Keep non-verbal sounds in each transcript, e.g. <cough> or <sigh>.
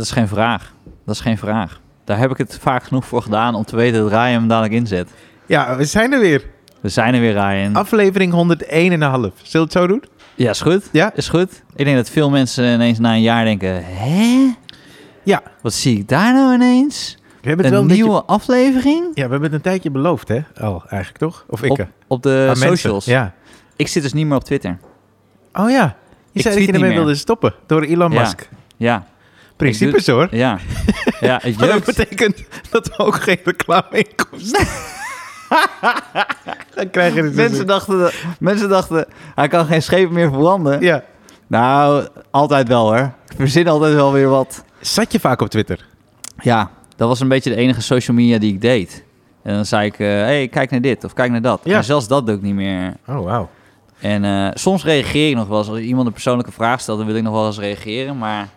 dat is geen vraag. Dat is geen vraag. Daar heb ik het vaak genoeg voor gedaan om te weten dat Ryan hem dadelijk inzet. Ja, we zijn er weer. We zijn er weer, Ryan. Aflevering 101,5. Zullen we het zo doen? Ja, is goed. Ja? Is goed. Ik denk dat veel mensen ineens na een jaar denken... Hè? Ja. Wat zie ik daar nou ineens? We hebben het wel Een nieuwe beetje... aflevering? Ja, we hebben het een tijdje beloofd, hè? Al, eigenlijk toch? Of ik? Op, op de mensen. socials. Ja. Ik zit dus niet meer op Twitter. Oh ja. Je Ik zei dat je ermee wilde stoppen door Elon Ja. Musk. Ja. Principes hoor. Ja. Ja, <laughs> Maar dat betekent dat we ook geen reclameinkomsten <laughs> Dan krijg je het dus Mensen dachten, mensen dachten, hij kan geen schepen meer verbranden. Ja. Nou, altijd wel hoor. Ik verzin altijd wel weer wat. Zat je vaak op Twitter? Ja, dat was een beetje de enige social media die ik deed. En dan zei ik, hé, hey, kijk naar dit of kijk naar dat. Ja. Maar zelfs dat doe ik niet meer. Oh, wauw. En eh, soms reageer ik nog wel eens. Als iemand een persoonlijke vraag stelt, dan wil ik nog wel eens reageren. Maar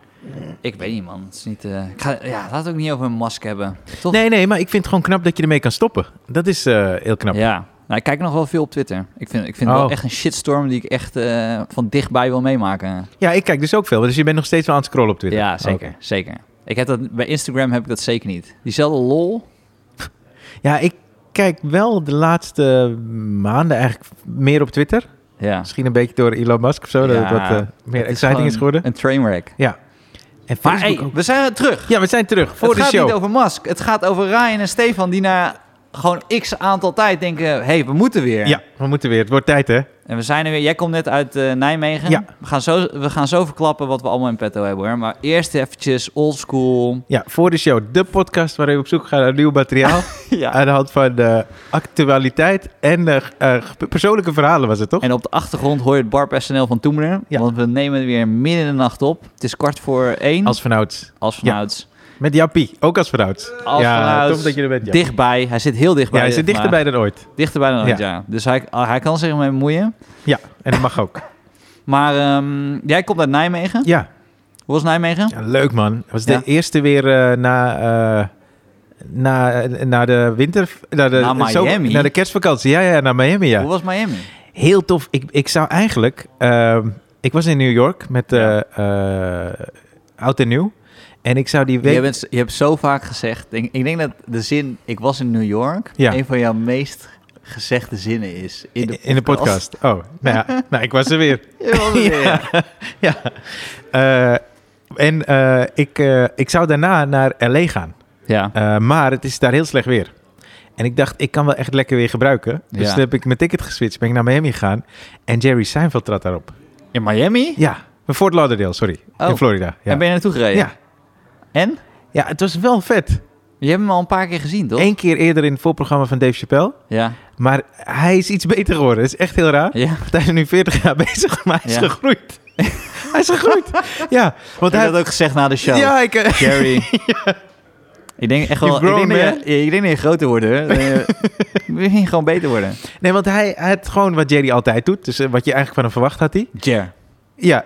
ik weet niet, man. Het is niet, eh, ik ga, ja, we het ook niet over een mask hebben. Toch? Nee, nee, maar ik vind het gewoon knap dat je ermee kan stoppen. Dat is eh, heel knap. Ja. Nou, ik kijk nog wel veel op Twitter. Ik vind, ik vind het Oh. wel echt een shitstorm die ik echt eh, van dichtbij wil meemaken. Ja, ik kijk dus ook veel. Dus je bent nog steeds wel aan het scrollen op Twitter. Ja, zeker. Oké. Zeker. Ik heb dat, bij Instagram heb ik dat zeker niet. Diezelfde lol. Ja, ik kijk wel de laatste maanden eigenlijk meer op Twitter. Ja. Misschien een beetje door Elon Musk of zo. dat het Ja, wat eh, meer Het exciting gewoon is geworden. Een trainwreck. Ja. En Maar hey, ook. we zijn terug. Ja, we zijn terug voor het de gaat show. niet over Musk. Het gaat over Ryan en Stefan die na gewoon x aantal tijd denken... hé, hey, we moeten weer. Ja, we moeten weer. Het wordt tijd, hè? En we zijn er weer. Jij komt net uit eh, Nijmegen. Ja. We gaan, zo, we gaan zo verklappen wat we allemaal in petto hebben hoor. Maar eerst eventjes oldschool. Ja, voor de show. De podcast waarin we op zoek gaan naar nieuw materiaal. <laughs> ja. Aan de hand van de actualiteit en eh, eh, persoonlijke verhalen was het, toch? En op de achtergrond hoor je het barpersoneel van Toemler. Ja. Want we nemen het weer midden in de nacht op. Het is kwart voor één. Als vanouds. als vanouds. Met Jappie, ook als vanouds. Als ja, tof dat je er bent, Jappie. Dichtbij. Hij zit heel dichtbij. Ja, hij zit dichterbij dan ooit. Dichterbij dan ooit, Ja. ja. Dus hij, hij kan zich ermee bemoeien. Ja, en dat mag ook. Maar ehm, jij komt uit Nijmegen. Ja, Hoe was Nijmegen? ja leuk man. Het was de eerste weer eh, na, eh, na, na de winter... Na de, Naar zo- Miami? na de kerstvakantie. Ja, ja, naar Miami, ja. Hoe was Miami? Heel tof. Ik, ik zou eigenlijk... ehm, ik was in New York met eh Ja. eh, Oud en Nieuw. En ik zou die week... Je, bent, je hebt zo vaak gezegd. Ik, ik denk dat de zin ik was in New York Ja. een van jouw meest gezegde zinnen is in de podcast. in de podcast. Oh, nou ja. <laughs> nou, ik was er weer. Je was er weer. <laughs> ja. Eh, en eh, ik, eh, ik zou daarna naar LA gaan. Ja. Maar het is daar heel slecht weer. En ik dacht, ik kan wel echt lekker weer gebruiken. Dus Ja. toen heb ik mijn ticket geswitcht, ben ik naar Miami gegaan. En Jerry Seinfeld trad daarop. In Miami? Ja, Fort Lauderdale, sorry. Oh. In Florida. Ja. En ben je naartoe gereden? ja. En? ja, het was wel vet. Je hebt hem al een paar keer gezien, toch? Eén keer eerder in het voorprogramma van Dave Chappelle. Ja. Maar hij is iets beter geworden. Het is echt heel raar. Ja. Hij is nu 40 jaar <laughs> bezig, maar hij is Ja. gegroeid. <laughs> hij is gegroeid. Ja, want hij... dat ook gezegd na de show? Ja, ik... eh, Jerry. <laughs> Ik denk echt wel... Ik denk, dat je, ik denk dat je groter wordt, hè? Eh, Wil je gewoon beter worden? Nee, want hij, hij had gewoon wat Jerry altijd doet. Dus eh, wat je eigenlijk van hem verwacht had hij. Jer. Ja.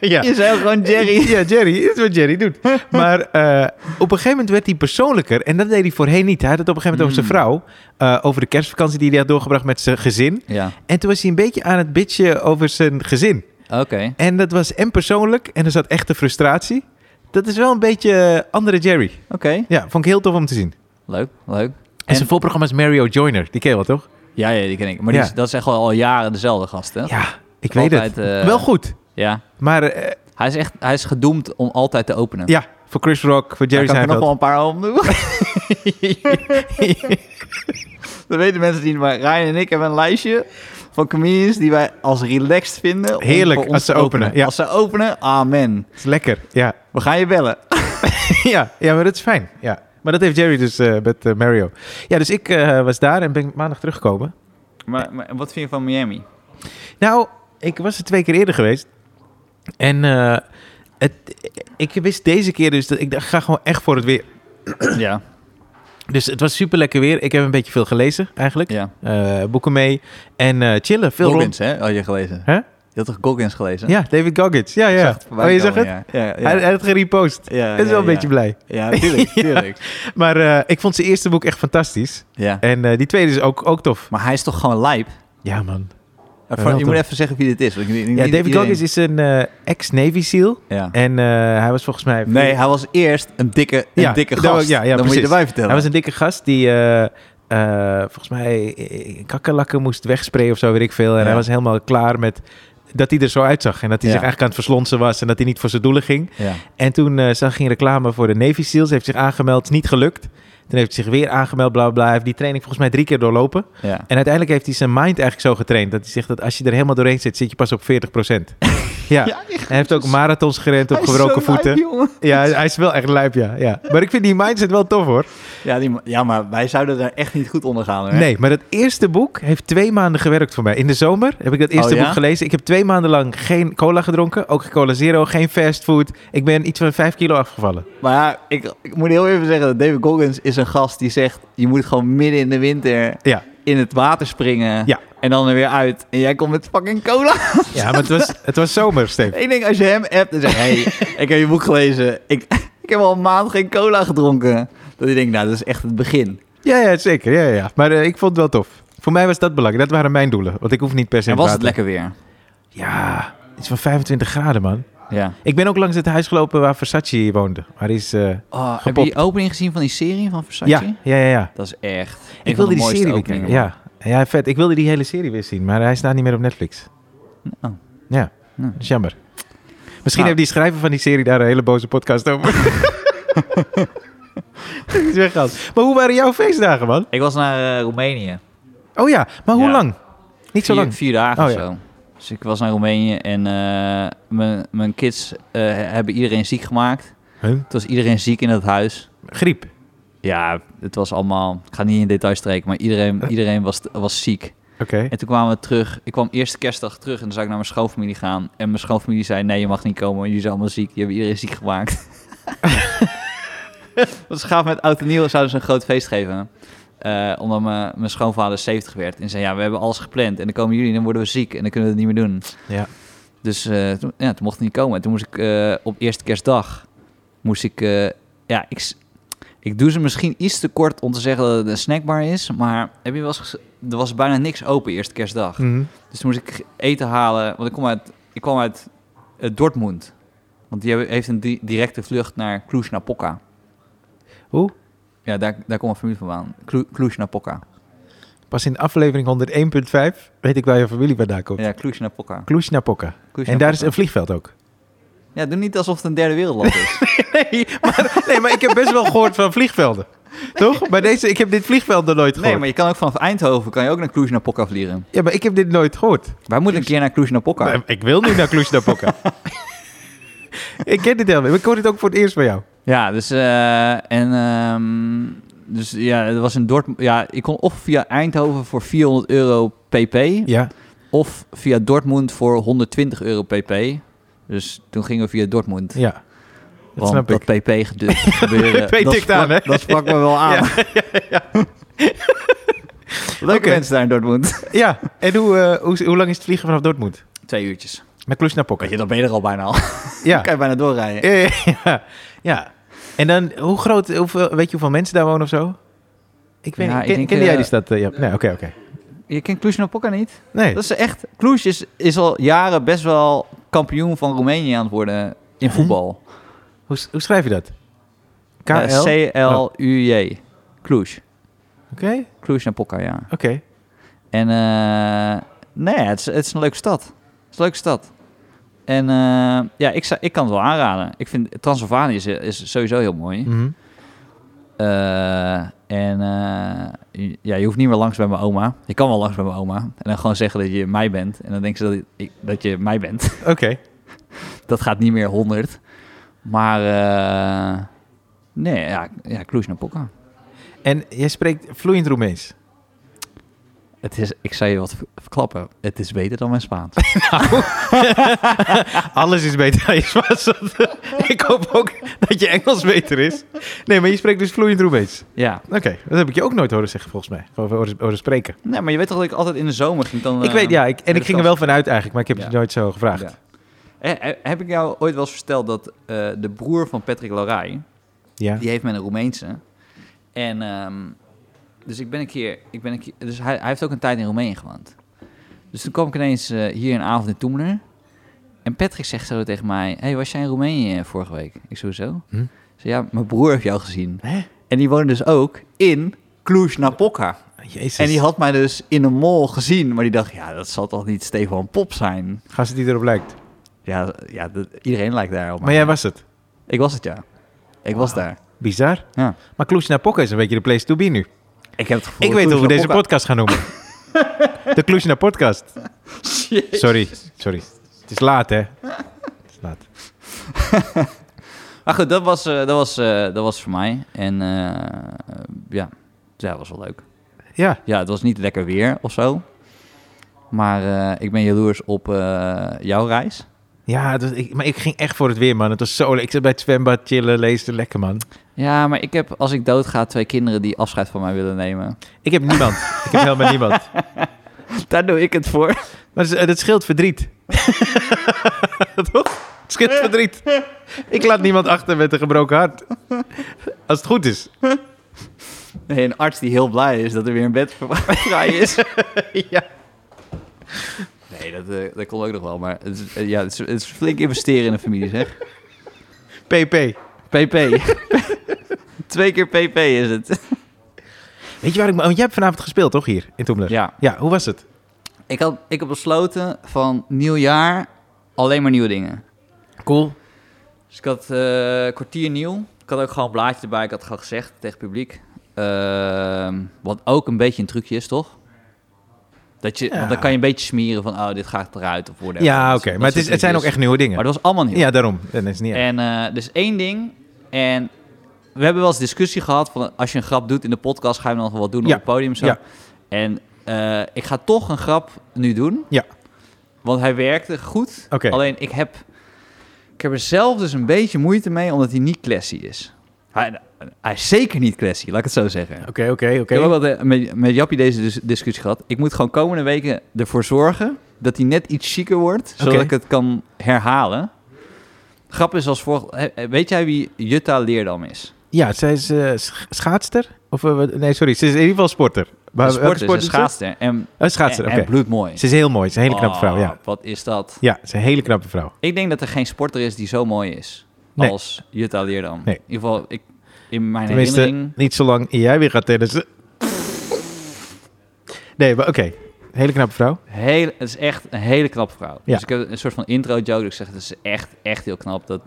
Ja. Je zei ook gewoon Jerry. Ja, Jerry. Dit is wat Jerry doet. <laughs> Maar eh, op een gegeven moment werd hij persoonlijker. En dat deed hij voorheen niet. Hij had het op een gegeven moment over zijn vrouw. eh, over de kerstvakantie die hij had doorgebracht met zijn gezin. Ja, En toen was hij een beetje aan het bitchen over zijn gezin. oké. En dat was en persoonlijk. En er zat echte frustratie. Dat is wel een beetje eh, andere Jerry. Oké, Ja, vond ik heel tof om te zien. leuk, leuk. En, En- zijn voorprogramma is Mario Joyner. Die ken je wel, toch? Ja, ja, die ken ik. Maar die is, dat is echt wel al jaren dezelfde gast, hè? Ja, ik weet het. wel goed. Ja. Maar eh, Hij is echt hij is gedoemd om altijd te openen. ja, voor Chris Rock, voor Jerry kan ik er nog Seinfeld. wel een paar opnoemen. <laughs> Dat weten mensen niet, maar Ryan en ik hebben een lijstje van comedians die wij als relaxed vinden. om Heerlijk, als ze openen, ja. Als ze openen, amen. is lekker, ja. We gaan je bellen. <laughs> ja. Ja, maar dat is fijn. Ja. Maar dat heeft Jerry dus eh, met eh, Mario. Ja, dus ik was daar en ben maandag teruggekomen. Maar, maar wat vind je van Miami? Nou, ik was er twee keer eerder geweest. En eh, het, ik wist deze keer dus dat ik dacht, ga gewoon echt voor het weer. <clears throat> Ja, Dus het was super lekker weer. Ik heb een beetje veel gelezen eigenlijk. ja. Eh, boeken mee. En eh, chillen. Veel Goggins, hè? Had je gelezen? Hè? Je had toch Goggins gelezen? Ja, David Goggins. Ja, ja. Oh, je zag het? Ja, ja, ja. Hij, hij had gerepost. ja, ben ja, wel een beetje blij. Ja, tuurlijk, <laughs> tuurlijk. Maar ik vond zijn eerste boek echt fantastisch. ja. En die tweede is ook, ook tof. Maar hij is toch gewoon lijp? Ja, man. Je moet even zeggen wie dit is. want ik- niet- Ja, David iedereen- Goggins is een eh, ex-Navy SEAL. Ja. En eh, hij was volgens mij... Nee, hij was eerst een dikke, een Ja, dikke gast. ja, ja, dat moet je erbij vertellen. Hij was een dikke gast die eh, volgens mij kakkerlakken moest wegsprayen of zo, weet ik veel. En hij was helemaal klaar met dat hij er zo uitzag. En dat hij Ja. zich eigenlijk aan het verslonsen was en dat hij niet voor zijn doelen ging. Ja. En toen eh, zag hij een reclame voor de Navy SEALs. Heeft zich aangemeld, is niet gelukt. Toen heeft hij zich weer aangemeld, bla bla. Hij heeft die training volgens mij drie keer doorlopen. Ja. En uiteindelijk heeft hij zijn mind eigenlijk zo getraind... dat hij zegt dat als je er helemaal doorheen zit, zit je pas op 40% <laughs> ja. Hij heeft ook marathons gerend op Hij gebroken lijp, voeten. ja, hij- is wel echt lijp, ja, ja. Maar ik vind die mindset wel tof, hoor. Ja, die, ja, maar wij zouden daar echt niet goed onder gaan. Hè? Nee, maar dat eerste boek heeft twee maanden gewerkt voor mij. In de zomer heb ik dat eerste Oh, ja? boek gelezen. Ik heb twee maanden lang geen cola gedronken. Ook geen cola zero, geen fastfood. Ik ben iets van vijf kilo afgevallen. Maar ja, ik, ik moet heel even zeggen, dat David Goggins is een gast die zegt... je moet gewoon midden in de winter Ja, in het water springen... Ja. en dan er weer uit. En jij komt met fucking cola. <laughs> ja maar het was, het was zomer, Steve. ik denk, als je hem appt en zegt... hey, ik heb je boek gelezen. Ik, <laughs> ik heb al een maand geen cola gedronken. Dat hij denkt, nou, dat is echt het begin. Ja, ja, zeker. Ja, ja. Maar eh, ik vond het wel tof. Voor mij was dat belangrijk. Dat waren mijn doelen. Want ik hoef niet per se En was het lekker weer? Ja, iets van 25 graden, man. Ja. Ik ben ook langs het huis gelopen waar Versace woonde. Waar is... Oh, heb je die opening gezien van die serie van Versace? ja, ja, ja, ja. Dat is echt een Ik wilde de die serie weer kijken. Ja. ja, vet. Ik wilde die hele serie weer zien. Maar hij staat niet meer op Netflix. Ja, Oh, nou. dat is jammer. Misschien Nou. heeft die schrijver van die serie daar een hele boze podcast over. <laughs> <laughs> Weggehaald. Maar hoe waren jouw feestdagen, man? Ik was naar eh, Roemenië. Oh ja, maar hoe Ja. lang? Niet zo lang. Vier dagen Oh, of ja. zo. Dus ik was naar Roemenië en eh, mijn- mijn kids eh, hebben iedereen ziek gemaakt. Huh? Het was iedereen ziek in het huis. Griep. Ja, het was allemaal... Ik ga niet in details spreken, maar iedereen, iedereen was, was ziek. Oké. En toen kwamen we terug. Ik kwam eerste kerstdag terug en dan zou ik naar mijn schoonfamilie gaan. En mijn schoonfamilie zei, nee, je mag niet komen, jullie zijn allemaal ziek. Die hebben iedereen ziek gemaakt. Want ze gaven met oud en nieuw, zouden ze een groot feest geven. Eh, omdat mijn, mijn schoonvader 70 werd. En zei, ja, we hebben alles gepland. En dan komen jullie en dan worden we ziek. En dan kunnen we het niet meer doen. Ja. Dus eh, toen, ja, toen mocht niet komen. En toen moest ik eh, op eerste kerstdag... Moest ik... ja, ik, ik doe ze misschien iets te kort om te zeggen dat het een snackbar is. Maar heb je wel eens... Er was bijna niks open eerste kerstdag. Mhm. Dus toen moest ik eten halen. Want ik, kom uit, ik kwam uit Dortmund. Want die heeft een di- directe vlucht naar Cluj-Napoca. Hoe? Ja, daar, daar komt mijn familie vandaan. Clu- Cluj-Napoca. Pas in aflevering 101.5 weet ik waar je familie vandaan komt. Ja, Cluj-Napoca. Cluj-Napoca. En daar is een vliegveld ook. Ja, doe niet alsof het een derde wereldland is. <laughs> Nee maar, nee, maar ik heb best wel gehoord van vliegvelden. Toch? Maar deze, ik heb dit vliegveld nog nooit gehoord. nee, maar je kan ook vanaf Eindhoven kan je ook naar Cluj-Napoca vliegen. Ja, maar ik heb dit nooit gehoord. Wij moeten een keer naar Cluj-Napoca. Maar ik wil nu naar Cluj-Napoca. <laughs> ik ken dit helemaal. Ik hoor dit ook voor het eerst van jou. Ja, dus eh, en ehm, dus ja, het was in Dortmund. Ja, ik kon of via Eindhoven voor 400 euro pp. Ja. Of via Dortmund voor 120 euro pp. Dus toen gingen we via Dortmund. Ja. Dat Want snap dat ik. pp <laughs> gebeuren. PP dat tikt sprak- aan, hè? Dat sprak me wel aan. <laughs> Leuke Oké. mensen daar in Dortmund. Ja. En hoe, eh, hoe, hoe lang is het vliegen vanaf Dortmund? Twee uurtjes. Naar Cluj-Napoca. Weet je, dan ben je er al bijna al. <laughs> Ja. kan je bijna doorrijden. Ja, ja. En dan, hoe groot, hoeveel, weet je hoeveel mensen daar wonen of zo? Ik weet niet. ik Ken, denk, kende jij eh, die stad? eh, ja. Nee, oké, oké. Je kent Cluj-Napoca niet? Nee. Dat is echt... Cluj is, is al jaren best wel kampioen van Roemenië aan het worden in voetbal. Hoe, hoe schrijf je dat? KL? Eh, Oké. C-L-U-J. Cluj. Cluj-Napoca, ja. Oké. En nee, het is, het is een leuke stad. Het is een leuke stad. En eh, ja, ik, ik kan het wel aanraden. Ik vind Transylvanië is, is sowieso heel mooi. Mhm. Eh, en eh, ja, je hoeft niet meer langs bij mijn oma. Je kan wel langs bij mijn oma. En dan gewoon zeggen dat je mij bent. En dan denken ze dat, ik, dat je mij bent. <laughs> Oké. dat gaat niet meer 100. Maar nee, ja, ja Cluj-Napoca. En jij spreekt vloeiend Roemeens. Het is, ik zou je wat ver- verklappen. Het is beter dan mijn Spaans. <laughs> <laughs> Alles is beter dan je Spaans. eh, <laughs> ik hoop ook dat je Engels beter is. Nee, maar je spreekt dus vloeiend Roemeens. ja. Oké, dat heb ik je ook nooit horen zeggen volgens mij. Gewoon horen, horen spreken. Nee, maar je weet toch dat ik altijd in de zomer ging dan... ik eh, weet, ja, ik, en ik ging er wel vanuit eigenlijk, maar ik heb Ja. het nooit zo gevraagd. Ja. Eh, eh, heb ik jou ooit wel eens verteld dat eh, de broer van Patrick Larai, Ja. die heeft met een Roemeense. En ehm, dus ik ben een keer, ik ben een keer, dus hij, hij heeft ook een tijd in Roemenië gewoond. Dus toen kwam ik ineens eh, hier een avond in Toemler. En Patrick zegt zo tegen mij... hey, was jij in Roemenië eh, vorige week? Ik sowieso. Hm? Zei, ja, mijn broer heeft jou gezien. Hè? En die woonde dus ook in Cluj-Napoca. Jezus. En die had mij dus in een mall gezien. Maar die dacht, ja, dat zal toch niet Stefan Pop zijn? Gast die erop lijkt. Ja, ja dat- iedereen lijkt daarop. Maar jij was het. Ik was het, ja. Ik was daar. Bizar. Ja. Maar Cluj-Napoca is een beetje de place to be nu. Ik heb het gevoel Ik dat weet hoe we deze podcast gaan noemen. <laughs> de Cluj podcast. Sorry, sorry. Het is laat, hè? Het is laat. <laughs> Maar goed, dat was, eh, dat was, eh, dat was voor mij. En eh, ja. ja, dat was wel leuk. Ja, Ja, het was niet lekker weer of zo. Maar ik ben jaloers op jouw reis. ja ik, maar ik ging echt voor het weer, man. Het was zo leuk. Ik zat bij het zwembad chillen, lezen, lekker, man. Ja, maar ik heb, als ik doodga, twee kinderen die afscheid van mij willen nemen. Ik heb niemand. <laughs> ik heb helemaal niemand. Daar doe ik het voor. Maar dat, dat scheelt verdriet. <laughs> Toch? Het scheelt verdriet. Ik laat niemand achter met een gebroken hart. Als het goed is. Nee, een arts die heel blij is dat er weer een bed vrij is. <laughs> ja. Nee, dat, eh, dat kon ook nog wel. Maar het is, eh, ja, het is, het is flink investeren in een familie, zeg. PP. PP. Twee keer PP is het. <laughs> Weet je waar ik... Want jij hebt vanavond gespeeld, toch? Hier, in Toemler. Ja. Ja, hoe was het? Ik, had, ik heb besloten van nieuw jaar alleen maar nieuwe dingen. Cool. Dus ik had eh kwartier nieuw. Ik had ook gewoon een blaadje erbij. Ik had het gewoon gezegd tegen het publiek. Ehm, wat ook een beetje een trucje is, toch? Dat je, Ja. Want dan kan je een beetje smeren van, oh, dit gaat eruit of whatever. Ja, oké. Maar het, is, het zijn ook echt nieuwe dingen. Maar dat was allemaal nieuw. Ja, daarom. Dat is niet. En eh, dus één ding. En we hebben wel eens discussie gehad van als je een grap doet in de podcast, ga je dan nog wat doen Ja. op het podium. Zo. Ja. En eh, ik ga toch een grap nu doen. Ja. Want hij werkte goed. Alleen ik heb, ik heb er zelf dus een beetje moeite mee, omdat hij niet classy is. Hij, hij is zeker niet classy, laat ik het zo zeggen. Oké, oké, Ik oké. heb ook wel de- met, met Jappie deze dis- discussie gehad. Ik moet gewoon komende weken ervoor zorgen dat hij net iets chiquer wordt, zodat ik het kan herhalen. Grap is als volgt. Weet jij wie Jutta Leerdam is? Ja, zij is sch- schaatster? Of, eh, nee, sorry. Ze is in ieder geval sporter. Maar sporter, sport een is schaatster. En, Oh, schaatster, en, oké. en bloedmooi. Ze is heel mooi. Ze is een hele knappe vrouw, ja. Oh, Wat is dat? Ja, ze is een hele knappe vrouw. Ik denk dat er geen sporter is die zo mooi is Nee. als Jutta Leerdam. Nee. In ieder geval, ik, in mijn Tenminste, herinnering... niet zolang jij weer gaat tennissen. Nee, maar oké. Hele knappe vrouw. Heel, het is echt een hele knappe vrouw. Ja. Dus ik heb een soort van intro-joke. Ik zeg, het is echt, echt heel knap. Dat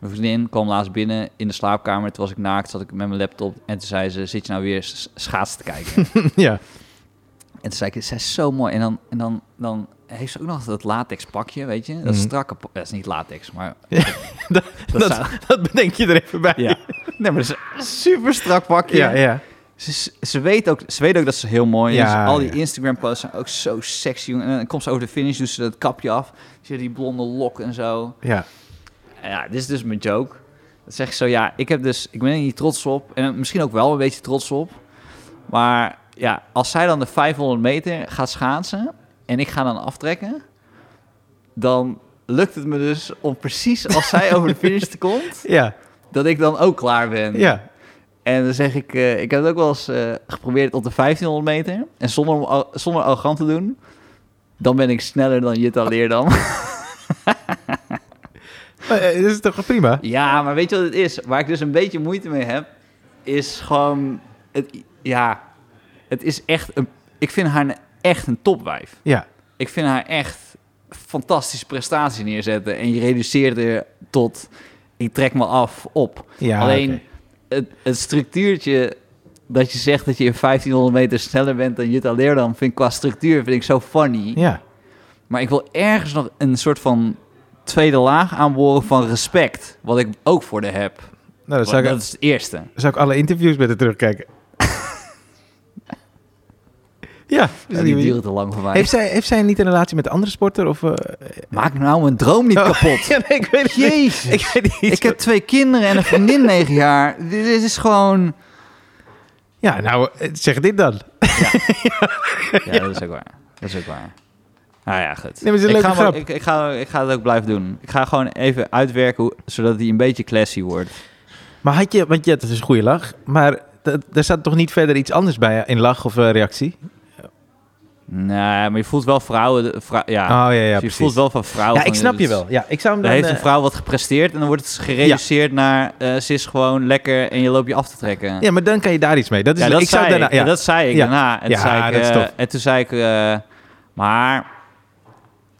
mijn vriendin kwam laatst binnen in de slaapkamer. Toen was ik naakt, zat ik met mijn laptop. En toen zei ze, zit je nou weer s- schaatsen te kijken? <laughs> ja. en toen zei ik, zij is zo mooi. En dan, en dan, dan heeft ze ook nog dat latex pakje, weet je? Dat Mhm. strakke... Dat is niet latex, maar... <laughs> <laughs> dat, Dat dat, zou- dat bedenk je er even bij. Ja. Nee, maar dat is een super strak pakje. ja, ja. Ze, ze, weet ook, ze weet ook dat ze heel mooi is. Ja, Al die ja. Instagram-posts zijn ook zo sexy. En dan komt ze over de finish, doet ze dat kapje af. Zie je die blonde lok en zo. ja. Ja, dit is dus mijn joke. Dat zeg ik zo, ja, ik, heb dus, ik ben er niet trots op. En misschien ook wel een beetje trots op. Maar ja, als zij dan de 500 meter gaat schaatsen... en ik ga dan aftrekken... dan lukt het me dus om precies als zij over de finish komt... <laughs> Ja, dat ik dan ook klaar ben. ja. En dan zeg ik, eh, ik heb het ook wel eens eh, geprobeerd op de 1500 meter. En zonder, zonder arrogant te doen, dan ben ik sneller dan Jutta Leerdam. <laughs> Maar, eh, dat is toch prima? ja, maar weet je wat het is? Waar ik dus een beetje moeite mee heb, is gewoon, het, ja, het is echt, een, ik vind haar een- echt een topwijf. Ja. Ik vind haar echt fantastische prestaties neerzetten. En je reduceert er tot, ik trek me af op. ja Alleen het, het structuurtje dat je zegt dat je in 1500 meter sneller bent dan Jutta Leerdam, vind ik qua structuur vind ik zo funny. Ja. Maar ik wil ergens nog een soort van tweede laag aanboren van respect, wat ik ook voor de heb. Nou, dan zou dat is het eerste. zou ik alle interviews met haar terugkijken. <laughs> ja. Ja, die duren te lang voor mij. Heeft zij, heeft zij niet een relatie met een andere sporter? Of, eh, Maak nou mijn droom niet Oh, <laughs> kapot. ja, nee, ik weet het niet. Jezus. Ik weet niet. Ik heb twee kinderen en een vriendin <laughs> negen jaar. Dit is gewoon... Ja, nou, eh, zeg dit dan. Ja, dat is ook waar. Dat is ook waar. Nou ja, goed. Nee, ik, ga ik, ik, ga, ik ga het ook blijven doen. Ik ga gewoon even uitwerken, hoe, zodat hij een beetje classy wordt. Maar had je, want ja, dat is een goede lach, maar er staat toch niet verder iets anders bij in lach of eh, reactie? Nee, maar je voelt wel vrouwen... vrou- ja, Oh ja, ja, Dus je voelt wel van vrouwen... ja, ik snap je is- wel. Ja, ik zou hem dan... heeft een eh, vrouw wat gepresteerd en dan wordt het gereduceerd naar... eh, ze is gewoon lekker en je loopt je af te trekken. ja, maar dan kan je daar iets mee. Dat is, Ja, dat, ik zou zei, daarna, ik, ja. dat zei ik Ja. daarna. En, zei ik, eh, en toen zei ik... eh, maar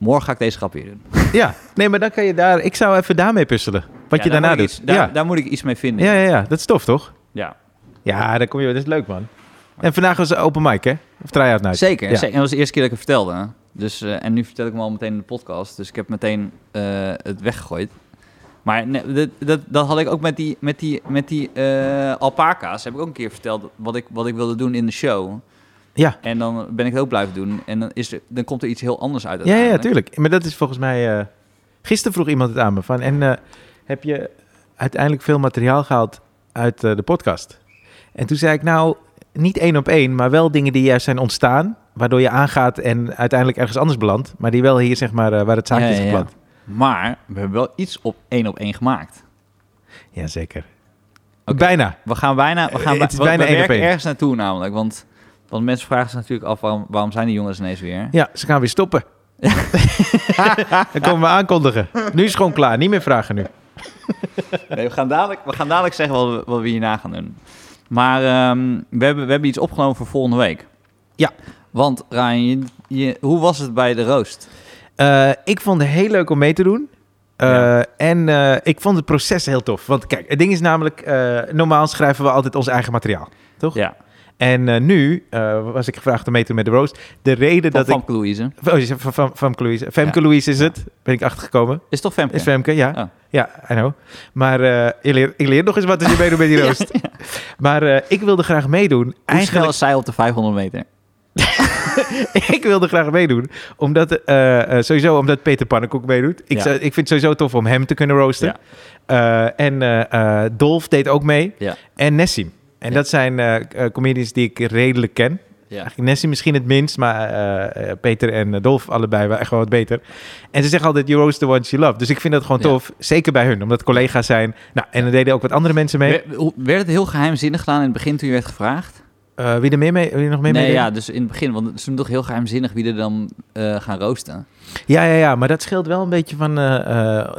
morgen ga ik deze grap weer doen. <laughs> Ja, nee, maar dan kan je daar... Ik zou even daarmee puzzelen. Wat Ja, je daar daarna doet. iets- daar, ja. daar moet ik iets mee vinden. ja, ja, ja. Dat is tof, toch? Ja. Ja, daar kom je... Dat is leuk, man. En vandaag was open mic, hè? Of try-out night. Zeker, Ja. zeker. En dat was de eerste keer dat ik het vertelde. Dus, eh, en nu vertel ik hem al meteen in de podcast. Dus ik heb meteen eh, het weggegooid. Maar nee, dat, dat, dat had ik ook met die, met die, met die eh, alpaca's. Heb ik ook een keer verteld wat ik, wat ik wilde doen in de show. Ja. En dan ben ik het ook blijven doen. En dan, is er, dan komt er iets heel anders uit. Ja, ja, tuurlijk. Maar dat is volgens mij... eh, gisteren vroeg iemand het aan me van... En eh, heb je uiteindelijk veel materiaal gehaald uit eh, de podcast? En toen zei ik nou, niet één op één... maar wel dingen die juist zijn ontstaan... waardoor je aangaat en uiteindelijk ergens anders belandt... maar die wel hier, zeg maar, waar het zaakje Ja, is ja. geplant. Maar we hebben wel iets op één op één gemaakt. Jazeker. Oké. Bijna. We gaan bijna, we gaan het is we, bijna we één op werken ergens naartoe namelijk. Want, want mensen vragen zich natuurlijk af waarom, waarom zijn die jongens ineens weer? Ja, ze gaan weer stoppen. <laughs> Dan komen we aankondigen. Nu is het gewoon klaar. Niet meer vragen nu. Nee, we, gaan dadelijk, we gaan dadelijk zeggen wat we, wat we hierna gaan doen. Maar ehm, we, hebben, we hebben iets opgenomen voor volgende week. Ja. Want Ryan, je, je- hoe was het bij de roost? Eh, ik vond het heel leuk om mee te doen. Eh, Ja. En eh, ik vond het proces heel tof. Want kijk, het ding is namelijk... normaal schrijven we altijd ons eigen materiaal. Toch? Ja, En eh, nu eh, was ik gevraagd om mee te doen met de roast. De reden van dat ik... Louise. Oh, van, van, Femke Louise. Femke Ja. Louise is het. Ben ik achtergekomen. Is toch Femke? Is Femke, ja. Oh. Ja, I know. Maar eh, ik, leer, ik leer nog eens wat als je meedoet met die <laughs> roast. Maar eh, ik wilde graag meedoen. Hoe snel Eigenlijk, is zij op de 500 meter? <laughs> ik wilde graag meedoen. Omdat, sowieso omdat Peter Pannenkoek meedoet. Ik, Ja. zou- ik vind het sowieso tof om hem te kunnen roosten. En Dolf deed ook mee. Ja. En Nessim. En Ja. dat zijn eh, comedians die ik redelijk ken. Ja. Eigenlijk Nessie misschien het minst, maar eh, Peter en Dolf allebei wel echt wel wat beter. En ze zeggen altijd, you roast the ones you love. Dus ik vind dat gewoon Ja. tof, zeker bij hun, omdat het collega's zijn. Nou, en dan deden ook wat andere mensen mee. Werd het heel geheimzinnig gedaan in het begin toen je werd gevraagd? Wie er meer mee, wie er nog meer nee, mee ja, dus in het begin. Want ze doen toch heel geheimzinnig wie er dan eh, gaan roosten. ja, ja, ja, maar dat scheelt wel een beetje van...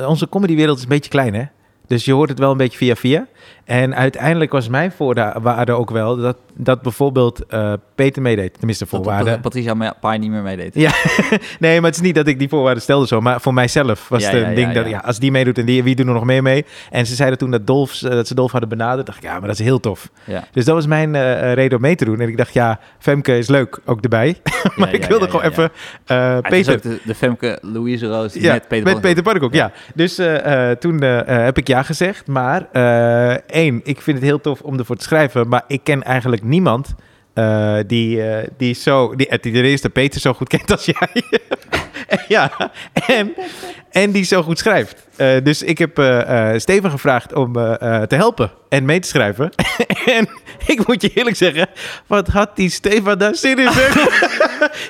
onze comedywereld is een beetje klein, hè? Dus je hoort het wel een beetje via via. En uiteindelijk was mijn voorwaarde ook wel dat, dat bijvoorbeeld eh, Peter meedeed. Tenminste, Dat voorwaarde. Pat- Patricia Pai niet meer meedeed. Ja, <laughs> nee, maar het is niet dat ik die voorwaarden stelde zo. Maar voor mijzelf was Ja, het een ja, ja, ding dat, ja. als die meedoet en die, wie doen er nog meer mee? En ze zeiden toen dat, Dolf, eh, dat ze Dolf hadden benaderd. dacht ik, ja, maar dat is heel tof. Ja. Dus dat was mijn eh, reden om mee te doen. En ik dacht, ja, Femke is leuk, ook erbij. <laughs> maar ik wilde gewoon even is Peter... de, de Femke Louise Roos met Peter met. Peter ja. Dus toen heb ik ja gezegd. Maar één, ik vind het heel tof om ervoor te schrijven. Maar ik ken eigenlijk niemand eh, die, eh, die, zo, die, die ten eerste Peter zo goed kent als jij. <laughs> ja, en, en die zo goed schrijft. Eh, dus ik heb eh, eh, Steven gevraagd om eh, eh, te helpen en mee te schrijven. <laughs> en ik moet je eerlijk zeggen, wat had die Stefan daar zin in?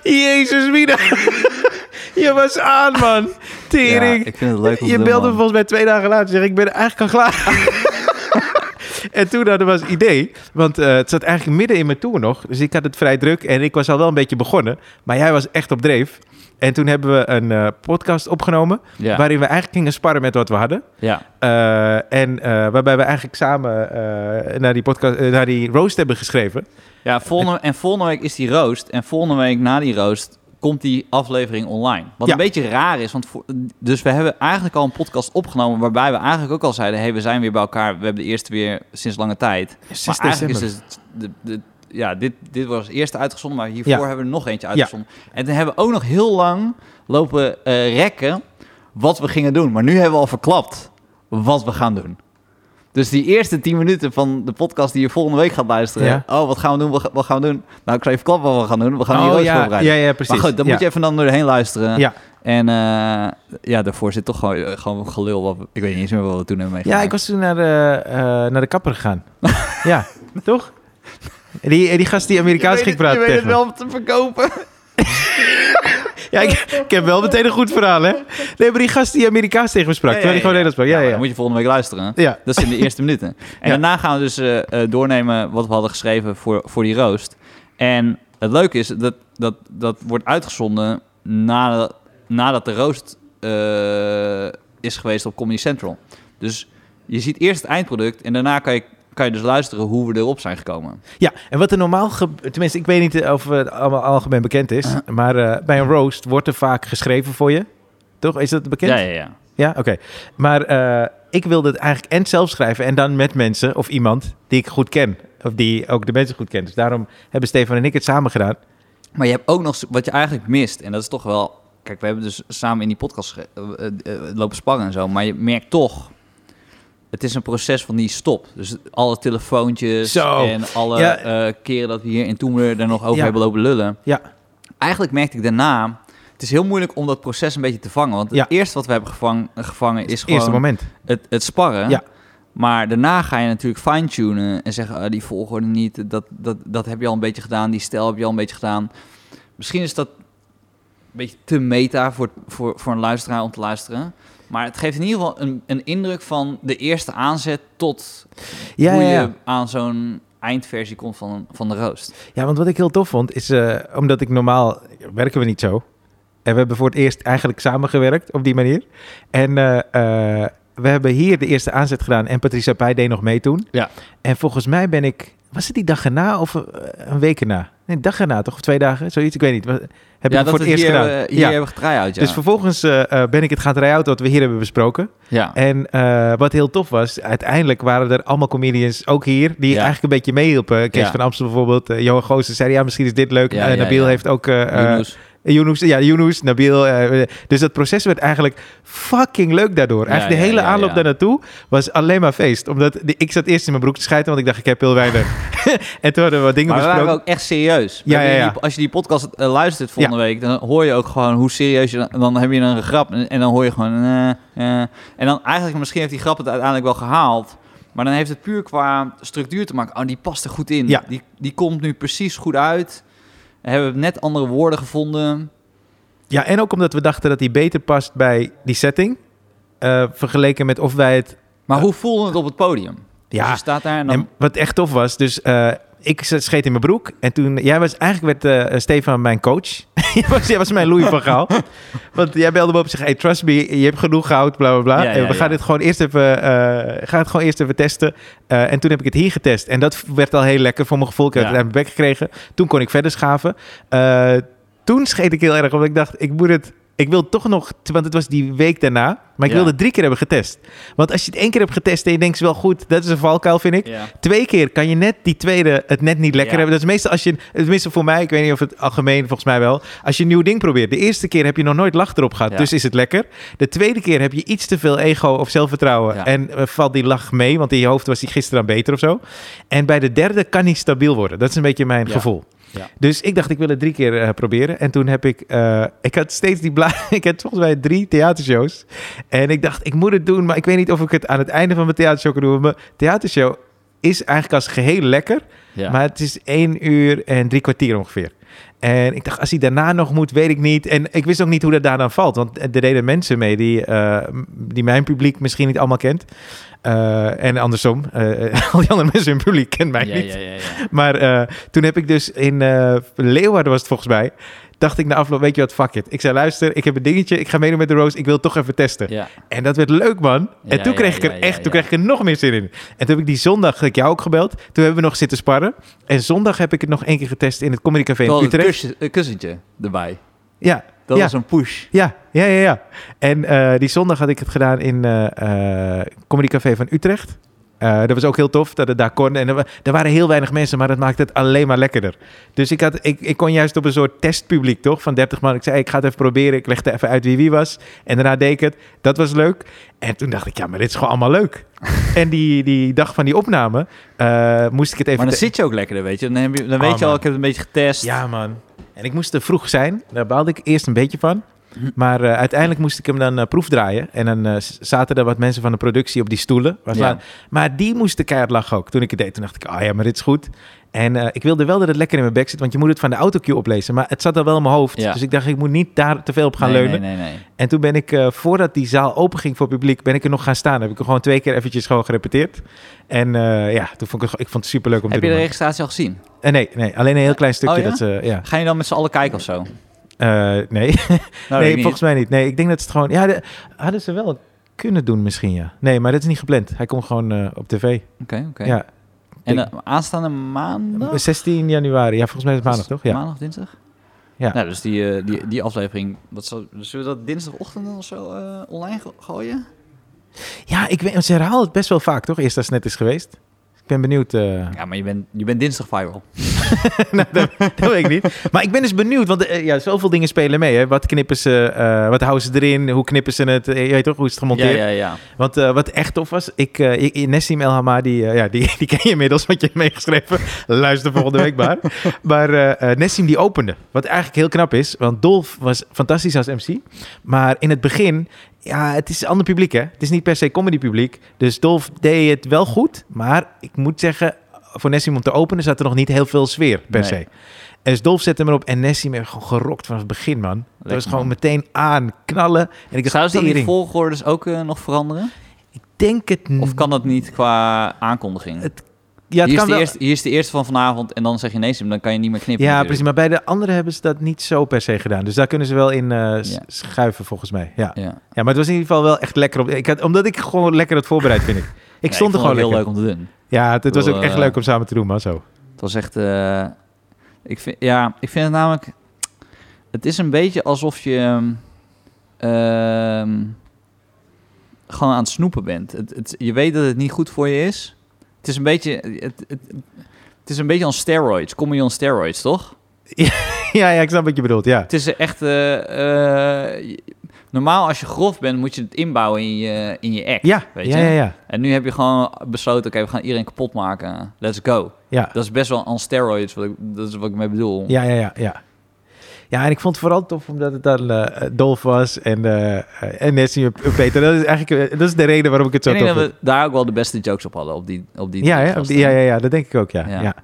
<laughs> Jezus, Mina. je was aan, man. Ja, Tering. ik vind het leuk om Je belde me volgens mij twee dagen later. Zeg, ik ben eigenlijk al klaar. En toen hadden we het idee, want eh, het zat eigenlijk midden in mijn tour nog. Dus ik had het vrij druk en ik was al wel een beetje begonnen. Maar jij was echt op dreef. En toen hebben we een eh, podcast opgenomen, Ja, waarin we eigenlijk gingen sparren met wat we hadden. ja. Eh, en waarbij we eigenlijk samen naar, die podcast, naar die roast hebben geschreven. ja volgende, en volgende week is die roost. En volgende week na die roost komt die aflevering online. Wat Ja. een beetje raar is. Want voor- dus we hebben eigenlijk al een podcast opgenomen... waarbij we eigenlijk ook al zeiden... hey, we zijn weer bij elkaar. We hebben de eerste weer sinds lange tijd. 6 maar eigenlijk december. is dus de, de, ja, dit, dit was het eerste uitgezonden, maar hiervoor Ja. hebben we er nog eentje uitgezonden. En toen hebben we ook nog heel lang lopen eh, rekken wat we gingen doen. Maar nu hebben we al verklapt wat we gaan doen. Dus die eerste 10 minuten van de podcast die je volgende week gaat luisteren. Ja. Oh, wat gaan we doen? Wat, gaan we doen? Nou, ik zal even klappen wat we gaan doen. We gaan hier Oh roos ja, voorbereiden. ja, ja, precies. Maar goed, dan ja. moet je even dan doorheen luisteren. Ja. En eh, ja, daarvoor zit toch gewoon, eh, gewoon gelul. Wat ik weet niet eens meer wat we toen hebben Ja, meegemaakt. ik was toen naar de, eh, naar de kapper gegaan. <laughs> ja, toch? Die, die gast die Amerikaans ging praten tegen me. wel te verkopen. <laughs> Ja, ik, ik heb wel meteen een goed verhaal, hè? Nee, maar die gast die Amerikaans tegen me sprak, terwijl hij gewoon Nederlands sprak. Ja, ja, Dan moet je volgende week luisteren. ja. Dat is in de <laughs> eerste minuten. En daarna gaan we dus eh, eh, doornemen wat we hadden geschreven voor, voor die roost. En het leuke is dat dat, dat wordt uitgezonden nadat, nadat de roost eh, is geweest op Comedy Central. Dus je ziet eerst het eindproduct en daarna kan je, kan je dus luisteren hoe we erop zijn gekomen. Ja, en wat er normaal gebeurt, tenminste, ik weet niet of het allemaal algemeen bekend is, maar eh, bij een roast wordt er vaak geschreven voor je. Toch? Is dat bekend? Ja, ja, ja. Ja, oké. Maar eh, ik wilde het eigenlijk en zelf schrijven en dan met mensen of iemand die ik goed ken. Of die ook de mensen goed kent. Dus daarom hebben Stefan en ik het samen gedaan. Maar je hebt ook nog wat je eigenlijk mist. En dat is toch wel. Kijk, we hebben dus samen in die podcast eh, eh, eh, lopen sparren en zo. Maar je merkt toch. Het is een proces van die stop. Dus alle telefoontjes Zo. en alle Ja. eh, keren dat we hier in Toemler er nog over Ja. hebben lopen lullen. Ja, Eigenlijk merkte ik daarna. Het is heel moeilijk om dat proces een beetje te vangen. Want Ja. het eerste wat we hebben gevang- gevangen is het eerste gewoon moment. het, het sparren. Ja. Maar daarna ga je natuurlijk fine-tunen en zeggen, ah, die volgorde niet, dat, dat, dat heb je al een beetje gedaan, die stijl heb je al een beetje gedaan. Misschien is dat een beetje te meta voor, voor, voor een luisteraar om te luisteren. Maar het geeft in ieder geval een, een indruk van de eerste aanzet tot Ja, hoe ja, je ja. aan zo'n eindversie komt van, van de roost. ja, want wat ik heel tof vond is, eh, omdat ik normaal werken we niet zo. En we hebben voor het eerst eigenlijk samengewerkt op die manier. En eh, eh, we hebben hier de eerste aanzet gedaan en Patricia Pij deed nog mee toen. Ja. En volgens mij ben ik, was het die dag erna of een week erna? Nee, een dag erna toch? Of twee dagen? Zoiets, ik weet niet. Heb ik ja, voor we het eerst hier, gedaan? hebben- hier ja. hebben getry-out, ja. Dus vervolgens eh, eh, ben ik het gaan try-out wat we hier hebben besproken. ja. En eh, wat heel tof was, uiteindelijk waren er allemaal comedians, ook hier, die Ja. eigenlijk een beetje meehielpen. Kees van Amstel bijvoorbeeld, eh, Johan Goossen zei, ja, misschien is dit leuk. Eh, Nabil heeft ook... eh, eh, Yunus. Ja, Yunus, Nabil. eh, dus dat proces werd eigenlijk fucking leuk daardoor. Eigenlijk ja, de hele ja, aanloop daar naartoe was alleen maar feest. Omdat de- ik zat eerst in mijn broek te schijten, want ik dacht, ik heb heel weinig. <laughs> en toen hadden we wat dingen Maar we besproken. waren ook echt serieus. Ja, ja, die- als je die podcast eh, luistert volgende week, dan hoor je ook gewoon hoe serieus je dan, dan heb je een grap en, en dan hoor je gewoon. eh, eh. en dan eigenlijk misschien heeft die grap het uiteindelijk wel gehaald. Maar dan heeft het puur qua structuur te maken. Oh, die past er goed in. Ja. Die, die komt nu precies goed uit. Hebben we net andere woorden gevonden. Ja, en ook omdat we dachten dat die beter past bij die setting. eh, vergeleken met of wij het Maar hoe voelde het op het podium? Ja, Dus je staat daar en dan... En wat echt tof was, dus eh, ik scheet in mijn broek. En toen, jij was eigenlijk werd eh, Stefan mijn coach. <laughs> jij, was, jij was mijn Louis van Gaal. <laughs> Want jij belde me op en zei, hey, trust me, je hebt genoeg goud, bla bla bla. Ja, en ja, we gaan ja. dit gewoon eerst even, eh, gaan het gewoon eerst even testen. En toen heb ik het hier getest. En dat werd al heel lekker voor mijn gevoel. Ik Ja. het uit mijn bek gekregen. Toen kon ik verder schaven. Toen scheet ik heel erg, omdat ik dacht, ik moet het... Ik wil toch nog, want het was die week daarna, maar ik Ja. wilde drie keer hebben getest. Want als je het één keer hebt getest en je denkt, wel goed, dat is een valkuil, vind ik. Ja. Twee keer kan je net die tweede het net niet lekker Ja. hebben. Dat is meestal als je, tenminste voor mij, ik weet niet of het algemeen, volgens mij wel. Als je een nieuw ding probeert. De eerste keer heb je nog nooit lach erop gehad, dus is het lekker. De tweede keer heb je iets te veel ego of zelfvertrouwen. En eh, valt die lach mee, want in je hoofd was die gisteren dan beter of zo. En bij de derde kan hij stabiel worden. Dat is een beetje mijn gevoel. Ja. Dus ik dacht, ik wil het drie keer eh, proberen. En toen heb ik... eh, ik had steeds die bla... <laughs> ik had volgens mij drie theatershows. En ik dacht, ik moet het doen. Maar ik weet niet of ik het aan het einde van mijn theatershow kan doen. Mijn theatershow is eigenlijk als geheel lekker. Ja. Maar het is één uur en drie kwartier ongeveer. En ik dacht, als hij daarna nog moet, weet ik niet. En ik wist ook niet hoe dat daar dan valt. Want er deden mensen mee die, eh, die mijn publiek misschien niet allemaal kent. Eh, en andersom, eh, <laughs> al die andere mensen in publiek kennen mij ja, niet. ja, ja, ja. Maar toen heb ik dus in Leeuwarden was het volgens mij. Dacht ik na afloop, weet je wat, fuck it. Ik zei, luister, ik heb een dingetje. Ik ga meedoen met de Rose. Ik wil het toch even testen. Ja. En dat werd leuk, man. Ja, en toen kreeg ik er echt, toen kreeg ik er nog meer zin in. En toen heb ik die zondag, ik jou ook gebeld. Toen hebben we nog zitten sparren. En zondag heb ik het nog één keer getest in het Comedy Café in een Utrecht. kussen- een kussentje erbij. Ja, Dat Ja. was een push. ja, ja, ja, ja. En eh, die zondag had ik het gedaan in eh eh Comedy Café van Utrecht. Eh, dat was ook heel tof dat het daar kon. En er, wa- er waren heel weinig mensen, maar dat maakte het alleen maar lekkerder. Dus ik, had, ik, ik kon juist op een soort testpubliek, toch? Van 30 man. Ik zei, ik ga het even proberen. Ik legde even uit wie wie was. En daarna deed ik het. Dat was leuk. En toen dacht ik, ja, maar dit is gewoon allemaal leuk. <laughs> en die, die dag van die opname eh, moest ik het even... Maar dan zit je ook lekkerder, weet je. Dan, heb je, dan Oh, weet je al, man. ik heb het een beetje getest. Ja, man. En ik moest te vroeg zijn. Daar baalde ik eerst een beetje van. Maar eh, uiteindelijk moest ik hem dan eh, proefdraaien. En dan eh, zaten er wat mensen van de productie op die stoelen. Ja. Maar die moesten keihard lachen ook. Toen ik het deed, toen dacht ik, ah ja, maar dit is goed. En ik wilde wel dat het lekker in mijn bek zit, want je moet het van de autocue oplezen. Maar het zat al wel in mijn hoofd. Ja. Dus ik dacht, ik moet niet daar te veel op gaan nee, leunen. Nee, nee, nee. En toen ben ik, voordat die zaal open ging voor publiek, ben ik er nog gaan staan. Heb ik er gewoon twee keer eventjes gewoon gerepeteerd. En ja, toen vond ik, het, ik vond het superleuk om Heb te je de doen. registratie al gezien? Nee, nee, alleen een heel klein stukje. Oh, ja? dat ze, ja. Ga je dan met z'n allen kijken of zo? Eh, nee, <laughs> Nou, nee volgens mij niet. Nee, ik denk dat ze het gewoon... Ja, de- hadden ze wel kunnen doen misschien, ja. Nee, maar dat is niet gepland. Hij komt gewoon eh, op tv. Oké, oké. Ja, En eh, aanstaande maandag? 16 januari. Ja, volgens mij is het maandag, toch? Ja. Maandag, dinsdag? Ja. Nou, dus die, die, die aflevering, wat zal, zullen we dat dinsdagochtend of zo online go- gooien? Ja, ik weet, ze herhalen het best wel vaak, toch? Eerst als het net is geweest. Ben benieuwd. eh, Ja, maar je bent, je bent dinsdag viral. <laughs> nou, dat, dat weet ik niet. Maar ik ben dus benieuwd, want eh, ja, zoveel dingen spelen mee. Hè? Wat knippen ze, eh, wat houden ze erin, hoe knippen ze het, je weet toch, hoe is het Ja, gemonteerd? ja, ja. Want eh, wat echt tof was, ik, ik- Nessim El Hamadi, ja, die, <laughs> die ken je inmiddels, want je hebt meegeschreven. Luister volgende week maar. Maar Nessim die opende, wat eigenlijk heel knap is, want Dolf was fantastisch als MC. Maar in het begin, ja, het is een ander publiek hè. Het is niet per se comedy publiek. Dus Dolf deed het wel goed, maar ik moet zeggen, voor Nessim om te openen zat er nog niet heel veel sfeer per Nee. se. En dus Dolf zette hem erop en Nessim heeft gewoon gerokt vanaf het begin, man. Dat was gewoon man. meteen aan, knallen. En ik Zouden ze die volgordes ook eh, nog veranderen? Ik denk het Of kan dat niet qua aankondiging? Het- Ja, hier, is de eerste, hier is de eerste van vanavond en dan zeg je nee, dan kan je niet meer knippen. Ja, natuurlijk. precies. Maar bij de anderen hebben ze dat niet zo per se gedaan. Dus daar kunnen ze wel in eh, Ja. schuiven, volgens mij. Ja. Ja. ja, maar het was in ieder geval wel echt lekker. Op, ik had, omdat ik gewoon lekker het voorbereid, vind ik. <laughs> Ik Ja, stond er gewoon heel leuk om te doen. Ja, het, het was ook echt eh, leuk om samen te doen, man. Zo. Het was echt. eh, ik, vind, ja, ik vind het namelijk. Het is een beetje alsof je. ehm, gewoon aan het snoepen bent. Het, het, je weet dat het niet goed voor je is. Het is een beetje. Het, het, het is een beetje on steroids. Comedy on steroids, toch? ja, <laughs> ja, ik snap wat je bedoelt. Ja, Het is echt. je- normaal als je grof bent, moet je het inbouwen in je, in je act. ja, weet ja, je? ja, ja. En nu heb je gewoon besloten, oké, we gaan iedereen kapot maken. Let's go. Ja, Dat is best wel on steroids, wat ik, dat is wat ik mee bedoel. ja, ja, ja. ja. Ja, en ik vond het vooral tof omdat het dan eh, Dolf was en, eh, en Nessie en Peter. Dat is eigenlijk eh, dat is de reden waarom ik het zo ik denk tof we daar ook wel de beste jokes op hadden, op die op die Ja, ja, ja, ja, dat denk ik ook, ja. Ja. ja.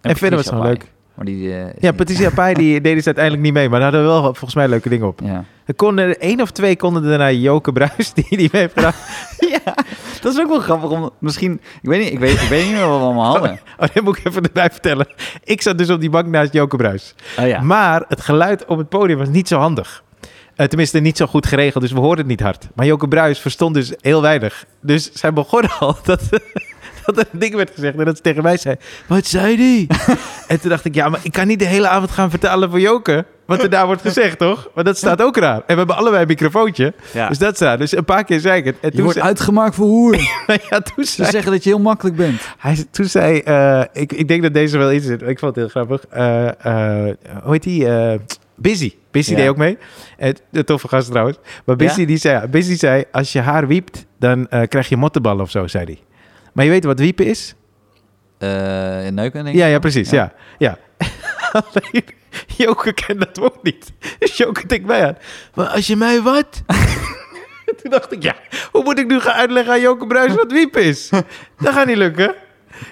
En, verder was het gewoon leuk. Maar die, eh, Ja, Patricia <laughs> Pai die deed dus uiteindelijk niet mee, maar daar hadden we wel volgens mij leuke dingen op. Ja. Er konden één of twee konden daarna Joke Bruis, die die mee heeft gedaan. <laughs> ja, dat is ook wel grappig om misschien, ik weet niet, ik weet, ik weet niet meer wat we allemaal hadden. <laughs> Oh, dat moet ik even erbij vertellen. Ik zat dus op die bank naast Joke Bruis. Oh ja. Maar het geluid op het podium was niet zo handig. Eh, tenminste, niet zo goed geregeld, dus we hoorden het niet hard. Maar Joke Bruis verstond dus heel weinig. Dus zij begon al dat, dat er een ding werd gezegd en dat ze tegen mij zei... Wat zei die? <laughs> en toen dacht ik, ja, maar ik kan niet de hele avond gaan vertalen voor Joke... wat er daar wordt gezegd, toch? Want dat staat ook raar. En we hebben allebei een microfoontje, ja. dus dat is raar. Dus een paar keer zei ik het. En je toen wordt zei, uitgemaakt voor hoer. <laughs> ja, toen Ze zei, zeggen dat je heel makkelijk bent. hij, toen zei eh, ik, ik denk dat deze wel iets is. Ik vond het heel grappig. Eh, eh, hoe heet die? Busy. Busy Ja. deed ook mee. De toffe gast trouwens. Maar Busy, Ja? die zei, Busy zei, als je haar wiept, dan krijg je mottenballen of zo, zei hij. Maar je weet wat wiepen is? Eh neuken, denk ik. Ja, ja, precies. Ja. Ja, <laughs> Joke kent dat woord niet. Dus Joke denkt mij aan. Maar als je mij wat? <laughs> Toen dacht ik, ja, hoe moet ik nu gaan uitleggen aan Joke Bruis wat wiepen is? Dat gaat niet lukken.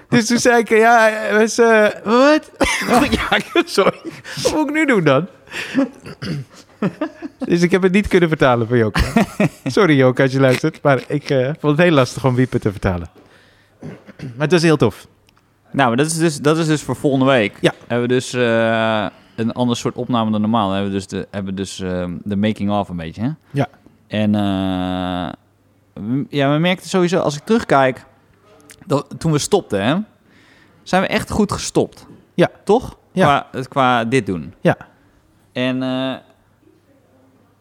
Dus toen zei ik, ja, was, eh, wat? <laughs> ja, sorry. Wat moet ik nu doen dan? Dus ik heb het niet kunnen vertalen voor Joke. Sorry Joke als je luistert, maar ik eh, vond het heel lastig om wiepen te vertalen. Maar het was heel tof. Nou, maar dat is dus, dat is dus voor volgende week. Ja. Hebben we dus eh, een ander soort opname dan normaal. Hebben we dus de, hebben dus, ehm, de making-of een beetje. Hè? Ja. En eh, we- ja, we merkten sowieso, als ik terugkijk, dat, toen we stopten, hè, zijn we echt goed gestopt. Ja. Toch? Ja. Qua, qua dit doen. Ja. En eh,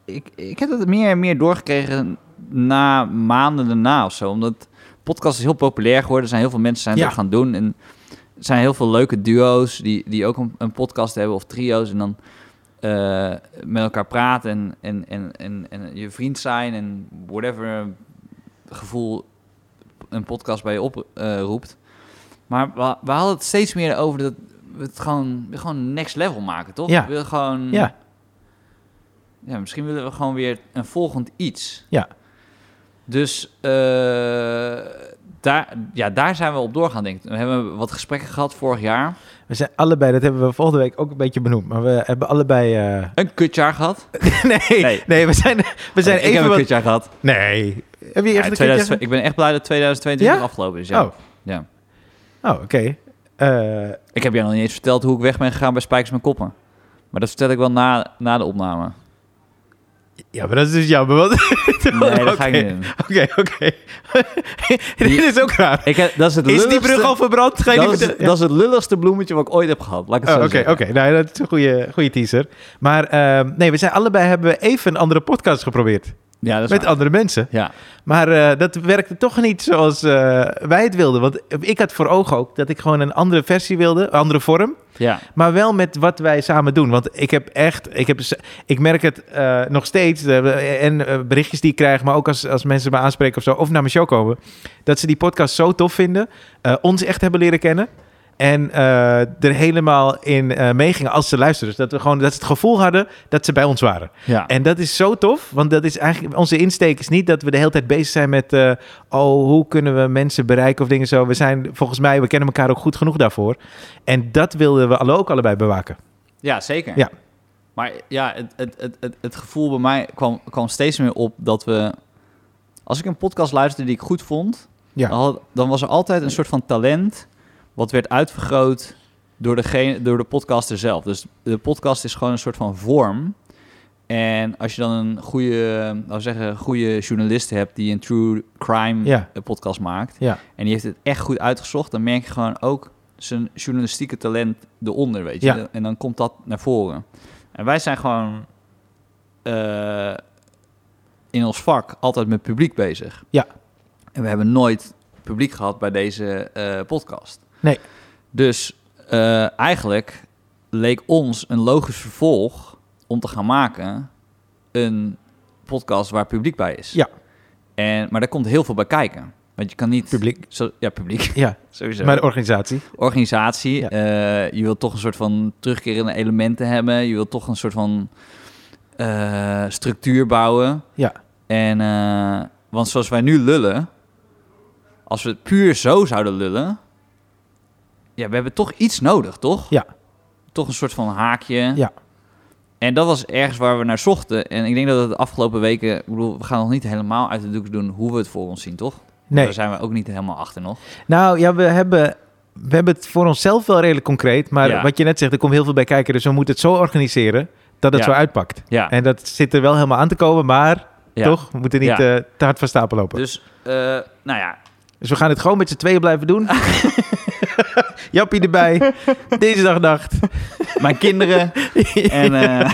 ik, ik heb het meer en meer doorgekregen na maanden daarna of zo. Omdat podcast is heel populair geworden. Er zijn heel veel mensen zijn Ja. ook gaan doen. En er zijn heel veel leuke duo's die, die ook een, een podcast hebben of trio's. En dan eh, met elkaar praten en, en, en, en, en je vriend zijn en whatever gevoel een podcast bij je oproept. maar we, we hadden het steeds meer over dat we het gewoon, gewoon next level maken, toch? Ja. We willen gewoon... Ja. ja, misschien willen we gewoon weer een volgend iets. Ja. Dus eh, daar, ja, daar zijn we op doorgaan, denk ik. We hebben wat gesprekken gehad vorig jaar. We zijn allebei, dat hebben we volgende week ook een beetje benoemd, maar we hebben allebei... eh, <laughs> Een kutjaar gehad. <laughs> nee, nee, Nee. we zijn, we zijn ik even heb een wat... kutjaar gehad. Nee. Heb je Ja, echt een 2000 keertje- ik ben echt blij dat 2022 Ja? afgelopen is. Ja. Oh. Ja. Oh, oké. Eh, Ik heb je nog niet eens verteld hoe ik weg ben gegaan bij Spijkers met Koppen. Maar dat vertel ik wel na, na de opname. Ja, maar dat is dus jammer, want... <laughs> Nee, dat ga ik niet doen. Oké, oké. <laughs> Dit is ook raar. Ik heb, dat is, het Is die lulligste- brug al verbrand? Ga je dat, niet is, dat is het lulligste bloemetje wat ik ooit heb gehad. Oh, zo Oké, oké. Nou, dat is een goede, goede teaser. Maar ehm, nee, we zijn allebei hebben we even een andere podcast geprobeerd. Ja, met waar. andere mensen. Ja, Maar eh, dat werkte toch niet zoals eh, wij het wilden. Want ik had voor ogen ook dat ik gewoon een andere versie wilde, een andere vorm. ja. Maar wel met wat wij samen doen. Want ik heb echt, ik, heb, ik merk het eh, nog steeds. en berichtjes die ik krijg, maar ook als, als mensen me aanspreken of zo, of naar mijn show komen. Dat ze die podcast zo tof vinden. ons echt hebben leren kennen. En eh, er helemaal in eh, meegingen als ze luisteren. Dus dat we gewoon dat ze het gevoel hadden dat ze bij ons waren. ja. En dat is zo tof, want dat is eigenlijk onze insteek is niet dat we de hele tijd bezig zijn met eh, oh hoe kunnen we mensen bereiken of dingen zo. We zijn volgens mij we kennen elkaar ook goed genoeg daarvoor. En dat wilden we alle ook allebei bewaken. ja, zeker. Ja. Maar ja, het, het, het, het, het gevoel bij mij kwam, kwam steeds meer op dat we... Als ik een podcast luisterde die ik goed vond... Ja. Dan, had- dan was er altijd een soort van talent... wat werd uitvergroot door, degene, door de podcaster zelf. Dus de podcast is gewoon een soort van vorm... En als je dan een goede, laten we zeggen, goede journalist hebt die een true crime Ja. eh, podcast maakt, Ja. en die heeft het echt goed uitgezocht, dan merk je gewoon ook zijn journalistieke talent eronder, weet je. Ja. En dan komt dat naar voren. En wij zijn gewoon eh, in ons vak altijd met publiek bezig. Ja. En we hebben nooit publiek gehad bij deze eh, podcast. Nee. Dus eh, eigenlijk leek ons een logisch vervolg om te gaan maken een podcast waar publiek bij is. Ja. En, maar daar komt heel veel bij kijken. Want je kan niet... Publiek. Zo, ja, publiek. <laughs> Ja, <laughs> Sowieso. maar de organisatie. Organisatie. Ja. eh, je wilt toch een soort van terugkerende elementen hebben. Je wilt toch een soort van eh, structuur bouwen. Ja. En, want zoals wij nu lullen, als we het puur zo zouden lullen, ja, we hebben toch iets nodig, toch? Ja. Toch een soort van haakje. Ja. En dat was ergens waar we naar zochten. En ik denk dat het de afgelopen weken, ik bedoel, we gaan nog niet helemaal uit de doek doen hoe we het voor ons zien, toch? Nee. Daar zijn we ook niet helemaal achter nog. Nou ja, we hebben, we hebben het voor onszelf wel redelijk concreet. Maar Ja. wat je net zegt, er komt heel veel bij kijken. Dus we moeten het zo organiseren dat het Ja. zo uitpakt. Ja. En dat zit er wel helemaal aan te komen, maar Ja. toch? We moeten niet eh, te hard van stapel lopen. Dus, eh, nou ja, Dus we gaan het gewoon met z'n tweeën blijven doen. <laughs> Jappie erbij. <laughs> Deze dag nacht. mijn kinderen. en eh,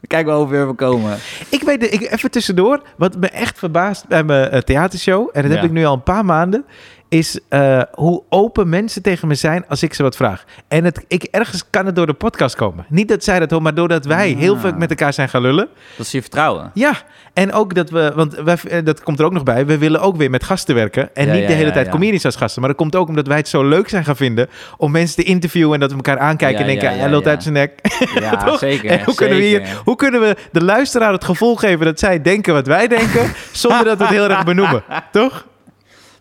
we kijken wel hoe ver we komen. Ik weet, ik, even tussendoor, wat me echt verbaast bij mijn eh, theatershow, en dat Ja. heb ik nu al een paar maanden, is eh, hoe open mensen tegen me zijn als ik ze wat vraag. En het, ik, ergens kan het door de podcast komen. Niet dat zij dat horen, maar doordat wij heel veel met elkaar zijn gaan lullen. Dat is je vertrouwen. Ja, en ook dat we, want wij, eh, dat komt er ook nog bij, we willen ook weer met gasten werken. En Ja, niet ja, de hele tijd comedians als gasten. Maar dat komt ook omdat wij het zo leuk zijn gaan vinden om mensen te interviewen en dat we elkaar aankijken en denken, hij ja. uit zijn nek. Ja, <laughs> zeker. En hoe, kunnen we hier, hoe kunnen we de luisteraar het gevoel geven dat zij denken wat wij denken, zonder dat we het heel erg benoemen? <laughs> Toch?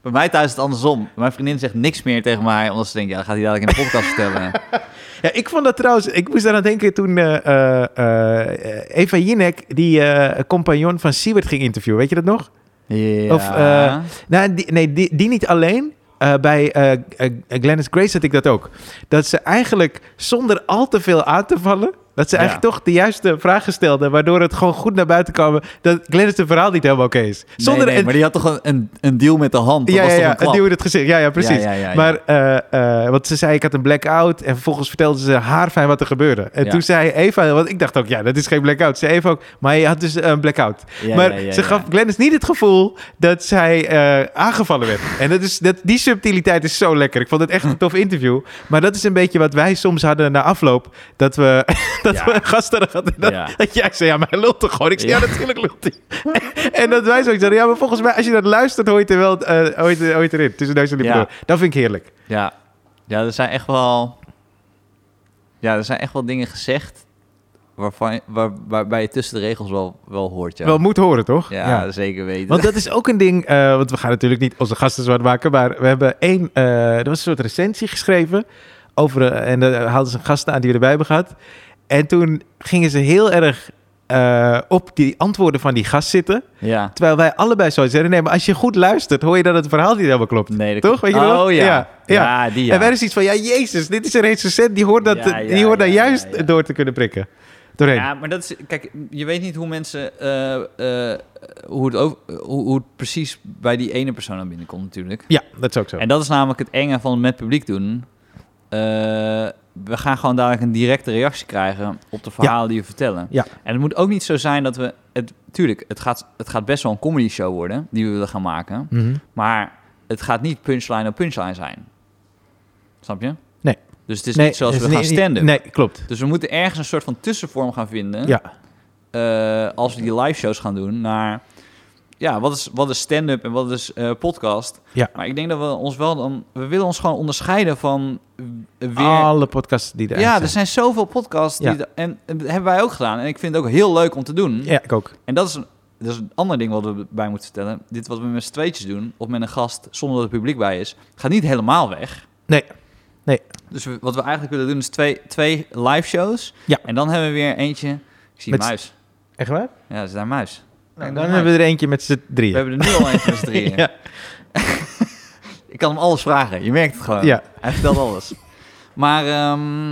Bij mij thuis is het andersom. Mijn vriendin zegt niks meer tegen mij, omdat ze denkt, ja, dat gaat hij dadelijk in de podcast vertellen. <laughs> Ja, ik vond dat trouwens, ik moest daaraan denken toen eh, eh, eh, Eva Jinek, die compagnon van Siewert ging interviewen. Weet je dat nog? Ja. Of, Nou, die, nee, die, die niet alleen. Bij Glennis Grace had ik dat ook. Dat ze eigenlijk zonder al te veel aan te vallen... dat ze Ja. eigenlijk toch de juiste vragen stelde... waardoor het gewoon goed naar buiten kwam... dat Glennis het verhaal niet helemaal oké is. Zonder nee, maar die had toch een, een, een deal met de hand? Dat ja, was ja, toch ja, een het duwde het gezicht. Ja, ja, precies. Ja. Maar, eh, want ze zei, ik had een blackout. En vervolgens vertelde ze haarfijn wat er gebeurde. En toen zei Eva, want ik dacht ook, ja, dat is geen blackout. Ze zei Eva ook, maar je had dus een blackout. Maar ze gaf Glennis niet het gevoel dat zij eh, aangevallen werd. En dat is, dat, die subtiliteit is zo lekker. Ik vond het echt een <laughs> tof interview. Maar dat is een beetje wat wij soms hadden na afloop. Dat we, <laughs> dat Ja. we een gast hadden gehad. en Dat, Ja. dat jij zei, ja, hij lult toch gewoon? Ik zei, ja, natuurlijk lult hij. <laughs> en dat wij zoiets hadden, ja, maar volgens mij, als je dat luistert, hoor je het er wel eh, hoor je het- hoor je het erin. Tussen neus en lippen door. Dat vind ik heerlijk. Ja. ja, er zijn echt wel... Ja, er zijn echt wel dingen gezegd waarvan, waar, waarbij je tussen de regels wel, wel hoort. Ja, Wel moet horen, toch? ja, zeker weten. Want dat is ook een ding, eh, want we gaan natuurlijk niet onze gasten zwart maken, maar we hebben één, eh, er was een soort recensie geschreven over, en daar haalden ze een gasten aan die we erbij hebben gehad. En toen gingen ze heel erg eh, op die antwoorden van die gast zitten, ja. terwijl wij allebei zo zeggen, nee, maar als je goed luistert, hoor je dat het verhaal niet helemaal klopt. Nee, dat Toch? Weet je oh, ja. Ja, Ja, ja. die ja. En wij is iets van, ja, jezus, dit is een recensent, die hoort, dat, die hoort daar juist door te kunnen prikken. Doorheen. Ja, maar dat is... Kijk, je weet niet hoe mensen... eh, eh, hoe, het over, hoe, hoe het precies bij die ene persoon naar binnen komt natuurlijk. Ja, dat is ook zo. En dat is namelijk het enge van met publiek doen. Eh, we gaan gewoon dadelijk een directe reactie krijgen op de verhalen die we vertellen. Ja. En het moet ook niet zo zijn dat we... Het, tuurlijk, het gaat, het gaat best wel een comedy show worden die we willen gaan maken. Mhm. Maar het gaat niet punchline op punchline zijn. Snap je? Nee. Dus het is Nee, niet zoals we gaan stand-up. Nee, klopt. Dus we moeten ergens een soort van tussenvorm gaan vinden. Ja. eh, als we die live shows gaan doen, naar ja, wat is, wat is stand-up en wat is eh, podcast. Ja. Maar ik denk dat we ons wel dan, we willen ons gewoon onderscheiden van eh, weer. Alle podcasts die er ja, zijn. er zijn zoveel podcasts die Ja. en, en dat hebben wij ook gedaan. En ik vind het ook heel leuk om te doen. Ja, ik ook. En dat is, een, dat is een ander ding wat we bij moeten vertellen. Dit wat we met z'n tweetjes doen, of met een gast zonder dat het publiek bij is, gaat niet helemaal weg. Nee. Dus we- wat we eigenlijk willen doen is twee, twee live shows. Ja. En dan hebben we weer eentje. Ik zie Met een muis. Echt waar? Ja, dat is daar een muis. Nou, Kijk, dan hebben we er eentje met z'n We drieën. hebben er nu al eentje met z'n drieën. <laughs> Ja. <laughs> Ik kan hem alles vragen. Je merkt het gewoon. Ja. Hij vertelt alles. Maar, ehm,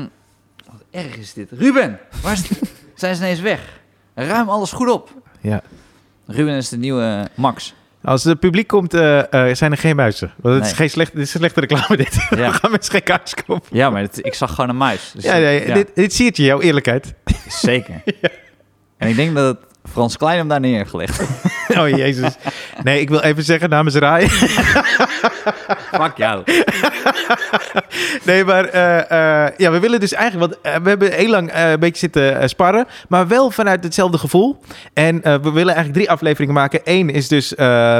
wat erg is dit. Ruben, waar is het? <laughs> zijn ze ineens weg? Ruim alles goed op. Ja. Ruben is de nieuwe Max. Als het publiek komt, eh, eh, zijn er geen muizen. Want het is geen slecht, dit is een slechte reclame dit. Ja. We gaan mensen geen kaars kopen. Ja, maar ik zag gewoon een muis. Dus, Ja, nee, ja, Dit, dit siert je, jouw eerlijkheid. zeker. En ik denk dat het Frans Klein hem daar neer heeft gelegd. <laughs> Oh, jezus. Nee, ik wil even zeggen namens Rai. Fuck jou. Nee, maar eh, eh, ja, we willen dus eigenlijk... Want eh, we hebben heel lang een beetje zitten sparren. Maar wel vanuit hetzelfde gevoel. En we willen eigenlijk drie afleveringen maken. Eén is dus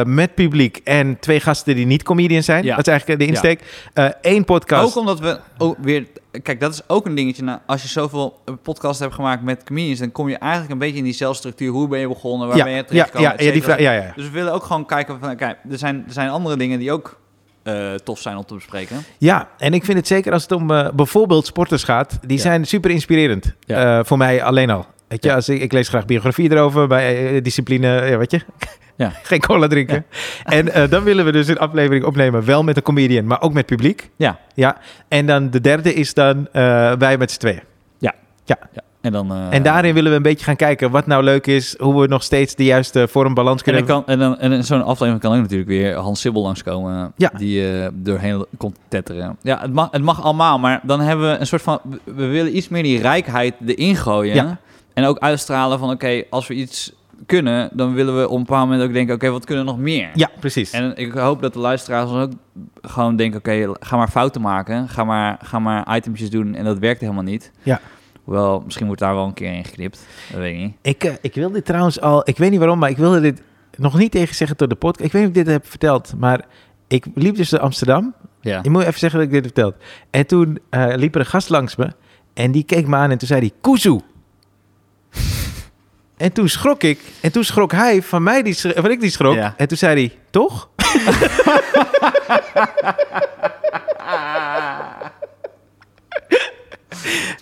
met publiek en twee gasten die niet comedian zijn. Ja. Dat is eigenlijk de insteek. Eén podcast. Ook omdat we ook weer... Kijk, dat is ook een dingetje. Nou, als je zoveel eh, podcasts hebt gemaakt met comedians... dan kom je eigenlijk een beetje in diezelfde structuur. Hoe ben je begonnen? Waar ja, ben je ja, terechtgekomen? ja, ja, die vraag, ja, ja. Dus we willen ook gewoon kijken van... Kijk, er zijn, er zijn andere dingen die ook eh, tof zijn om te bespreken. Ja, en ik vind het zeker als het om eh, bijvoorbeeld sporters gaat. Die Ja. zijn super inspirerend. Ja. Voor mij alleen al. Weet je, Ja. als ik, ik lees graag biografie erover bij discipline, ja, weet je. Ja. <laughs> Geen cola drinken. <laughs> En eh, dan willen we dus een aflevering opnemen, wel met een comedian, maar ook met publiek. Ja. Ja. En dan de derde is dan eh, wij met z'n tweeën. En, dan, eh, en daarin willen we een beetje gaan kijken wat nou leuk is, hoe we nog steeds de juiste vormbalans En, kunnen dan kan, en, dan, en zo'n aflevering kan ook natuurlijk weer Hans Sibbel langskomen. Ja. Die doorheen komt tetteren. Ja, het mag, het mag allemaal. Maar dan hebben we een soort van... We, willen iets meer die rijkheid erin gooien. Ja. En ook uitstralen van... Oké, als we iets kunnen... dan willen we op een bepaald moment ook denken... Oké, wat kunnen we nog meer? Ja, precies. En ik hoop dat de luisteraars ook gewoon denken... Oké, ga maar fouten maken. Ga maar, ga maar itemtjes doen. En dat werkt helemaal niet. Ja. Hoewel, misschien wordt daar wel een keer in geknipt. Dat weet ik niet. Ik, eh, ik wil dit trouwens al, ik weet niet waarom, maar ik wilde dit nog niet tegen zeggen door de podcast. Ik weet niet of ik dit heb verteld, maar ik liep dus door Amsterdam. Ja. Ik moet even zeggen dat ik dit heb verteld. En toen eh, liep er een gast langs me en die keek me aan en toen zei hij, Kuzu. En toen schrok ik en toen schrok hij van mij, die, van ik die schrok. Ja. En toen zei hij, toch? <laughs>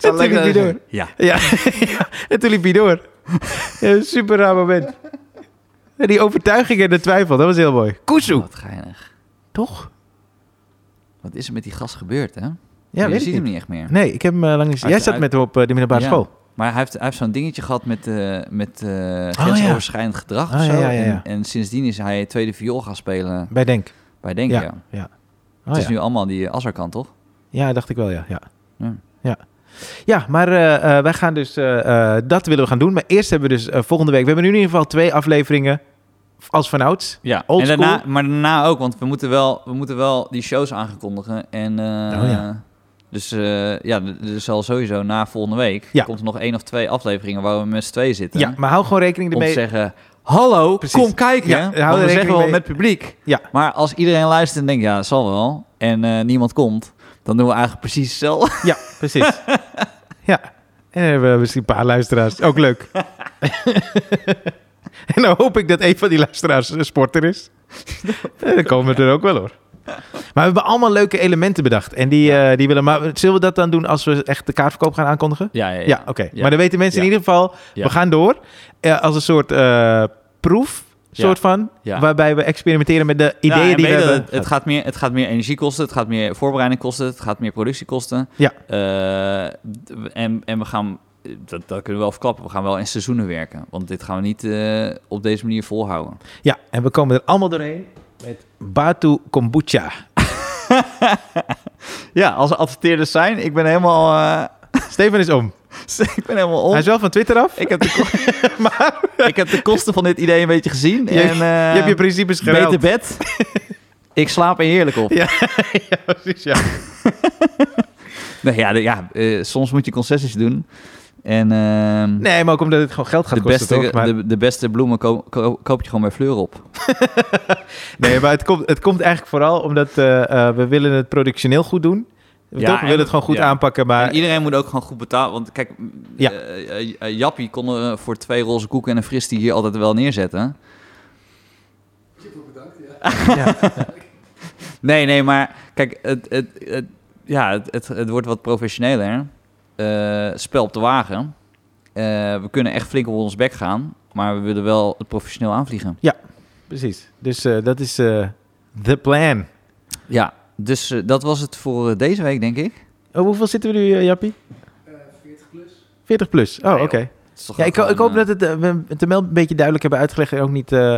en toen liep hij door. Ja. Ja, <laughs> en toen liep hij door. Ja, super raar moment. En die overtuiging en de twijfel, dat was heel mooi. Kuzu, Wat geinig. toch? Wat is er met die gast gebeurd, hè? Ja, je weet ziet ik hem niet. echt meer. Nee, ik heb hem eh, lang niet... Uit- Jij zat uit- met hem op eh, de middelbare Ja. school. Maar hij heeft, hij heeft zo'n dingetje gehad met, eh met grensoverschrijdend gedrag Oh, zo. ja, ja. En, en sindsdien is hij tweede viool gaan spelen Bij Denk. bij Denk, Ja, ja. ja. Oh, Het is nu allemaal die Azarkant, toch? ja, dacht ik wel, ja. Ja, Ja. ja. maar eh, eh, wij gaan dus... eh, dat willen we gaan doen. Maar eerst hebben we dus volgende week... We hebben nu in ieder geval twee afleveringen als vanouds. Ja, Old en daarna, school. maar daarna ook, want we moeten wel, we moeten wel die shows aangekondigen. En, Oh, ja. Dus eh, ja, er zal sowieso na volgende week... Ja. komt er nog één of twee afleveringen waar we met z'n tweeën zitten. Ja, maar hou gewoon rekening om te ermee... zeggen, hallo, Precies. kom kijken. Ja, hou we rekening zeggen wel mee. met publiek. Ja. Maar als iedereen luistert en denkt, ja, dat zal wel. En eh, niemand komt, dan doen we eigenlijk precies hetzelfde. Ja, precies. <laughs> ja. En dan hebben we misschien een paar luisteraars. Ook leuk. <laughs> en dan hoop ik dat een van die luisteraars een sporter is. <laughs> En dan komen we er ook wel hoor. Maar we hebben allemaal leuke elementen bedacht. En die, eh, die willen. Maar zullen we dat dan doen als we echt de kaartverkoop gaan aankondigen? Ja, ja, Ja, oké. Ja. Maar dan weten mensen in ieder geval, we gaan door. Eh, als een soort eh, proef, soort van. Waarbij we experimenteren met de ideeën die we hebben. Het, het, gaat meer, het gaat meer energie kosten, het gaat meer voorbereiding kosten, het gaat meer productie kosten. Ja. En, en we gaan, dat, dat kunnen we wel verklappen, we gaan wel in seizoenen werken. Want dit gaan we niet op deze manier volhouden. Ja, en we komen er allemaal doorheen met Batu Kombucha. <laughs> Ja, als er adverteerders zijn, ik ben helemaal, eh, <laughs> Steven is om. <laughs> ik ben helemaal om. Hij is wel van Twitter af. Ik heb, de, maar ik heb de kosten van dit idee een beetje gezien. Je- en, eh, je hebt je principes geruild. beter bed. ik slaap er heerlijk op. Ja, ja, precies, ja. Nee, ja, de- ja eh, soms moet je concessies doen. En ehm, Nee, maar ook omdat het gewoon geld gaat de, kosten, beste, toch? Maar, de, de beste bloemen ko- ko- koop je gewoon bij Fleur op. <laughs> nee, maar het komt, het komt eigenlijk vooral omdat eh, eh, we willen het productioneel goed doen. Ja, toch? We en- willen het gewoon goed ja. aanpakken, maar... En iedereen moet ook gewoon goed betalen. Want kijk, Ja. eh, Jappie kon er voor twee roze koeken en een fris die hier altijd wel neerzetten. Ja. <laughs> Nee, nee, maar kijk, het, het, het, ja, het, het, het wordt wat professioneler. Eh, spel op de wagen. Eh, we kunnen echt flink op ons bek gaan, maar we willen wel het professioneel aanvliegen. Precies. Dus eh, dat is eh the plan. Ja, dus dat was het voor deze week, denk ik. Oh, hoeveel zitten we nu, eh, Jappie? 40 plus. 40 plus. Oh, Nee, oké. Ja, ik, gewoon, ik hoop dat het, we het een beetje duidelijk hebben uitgelegd en ook niet eh,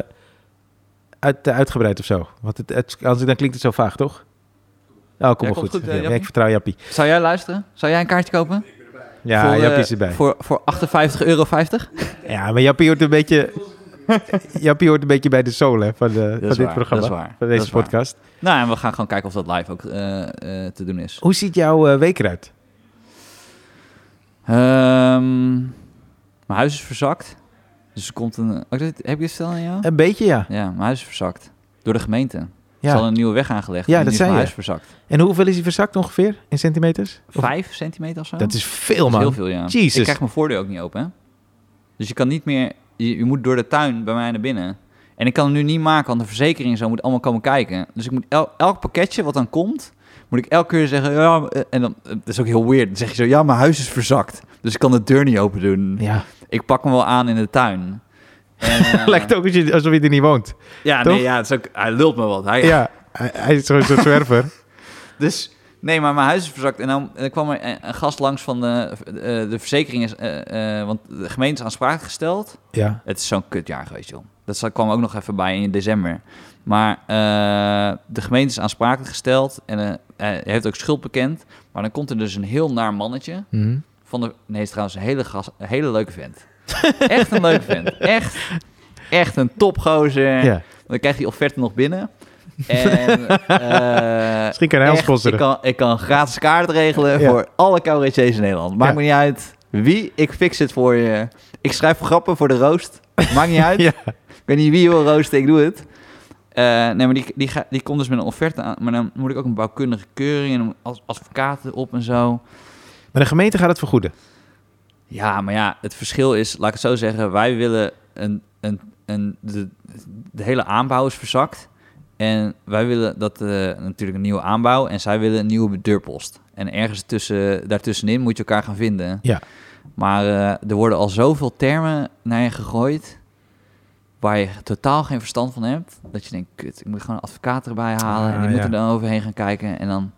uit, uitgebreid of zo. Want het, het, als ik, dan klinkt het zo vaag, toch? Oh, kom Ja, maar goed. goed, eh, ik vertrouw Jappie. Zou jij luisteren? Zou jij een kaartje kopen? Ja, voor, eh, Jappie is erbij. Voor, voor 58,50 euro? Ja, maar Jappie hoort een beetje... Jappie hoort een beetje bij de soul hè, van, de, van dit waar, programma. dat is waar, Van deze waar. podcast. Nou, en we gaan gewoon kijken of dat live ook eh, eh, te doen is. Hoe ziet jouw eh, week eruit? Ehm, mijn huis is verzakt. Dus er komt een... Oh, heb je het verteld aan jou? Een beetje, ja. Ja, mijn huis is verzakt. Door de gemeente. Er is ja. al een nieuwe weg aangelegd. Ja, en dat je. huis verzakt. En hoeveel is hij verzakt ongeveer in centimeters? Of- Vijf centimeter of zo? Dat is veel, Dat is man. heel veel, ja. Jezus. Ik krijg mijn voordeur ook niet open, hè? Dus je kan niet meer... Je, je moet door de tuin bij mij naar binnen. En ik kan het nu niet maken, want de verzekering zo moet allemaal komen kijken. Dus ik moet el- elk pakketje wat dan komt, moet ik elke keer zeggen... Ja, eh, en dan, eh, dat is ook heel weird. Dan zeg je zo, ja, mijn huis is verzakt. Dus ik kan de deur niet open doen. Ja. Ik pak hem wel aan in de tuin. <laughs> Lijkt ook alsof je- er niet woont. Ja, toch? nee, ja, het is ook, hij lult me wat. Hij, Ja, hij, hij is gewoon zo'n zwerver. <laughs> Dus, nee, maar mijn huis is verzakt. En dan, en dan kwam er een, een gast langs van de, eh, de verzekering. Is, eh, eh, want de gemeente is aansprakelijk gesteld. Ja. Het is zo'n kutjaar geweest, joh. Dat kwam ook nog even bij in december. Maar de gemeente is aansprakelijk gesteld. En hij heeft ook schuld bekend. Maar dan komt er dus een heel naar mannetje. Mhm. Van de, nee, het is trouwens een hele, gas, een hele leuke vent. <laughs> Echt een leuke vent. Echt, echt een topgozer. Ja. Dan krijgt die offerte nog binnen. En, Misschien kan hij ons echt, sponsoren. Ik kan, ik kan gratis kaart regelen Ja. voor alle cabaretiers in Nederland. Maakt me niet uit wie, ik fix het voor je. Ik schrijf grappen voor de roost. Maakt niet uit. <laughs> Ik weet niet wie je wil roosten, ik doe het. Eh, nee, maar die, die, ga- die komt dus met een offerte aan. Maar dan moet ik ook een bouwkundige keuring en als advocaten op en zo. Maar de gemeente gaat het vergoeden. Ja, maar ja, het verschil is, laat ik het zo zeggen, wij willen een, een, een de, de hele aanbouw is verzakt. En wij willen dat eh, natuurlijk een nieuwe aanbouw en zij willen een nieuwe deurpost. En ergens tussen, daartussenin moet je elkaar gaan vinden. Ja. Maar eh, er worden al zoveel termen naar je gegooid waar je totaal geen verstand van hebt. Dat je denkt, kut, ik moet gewoon een advocaat erbij halen. en Ah, die ja. moeten er dan overheen gaan kijken. En dan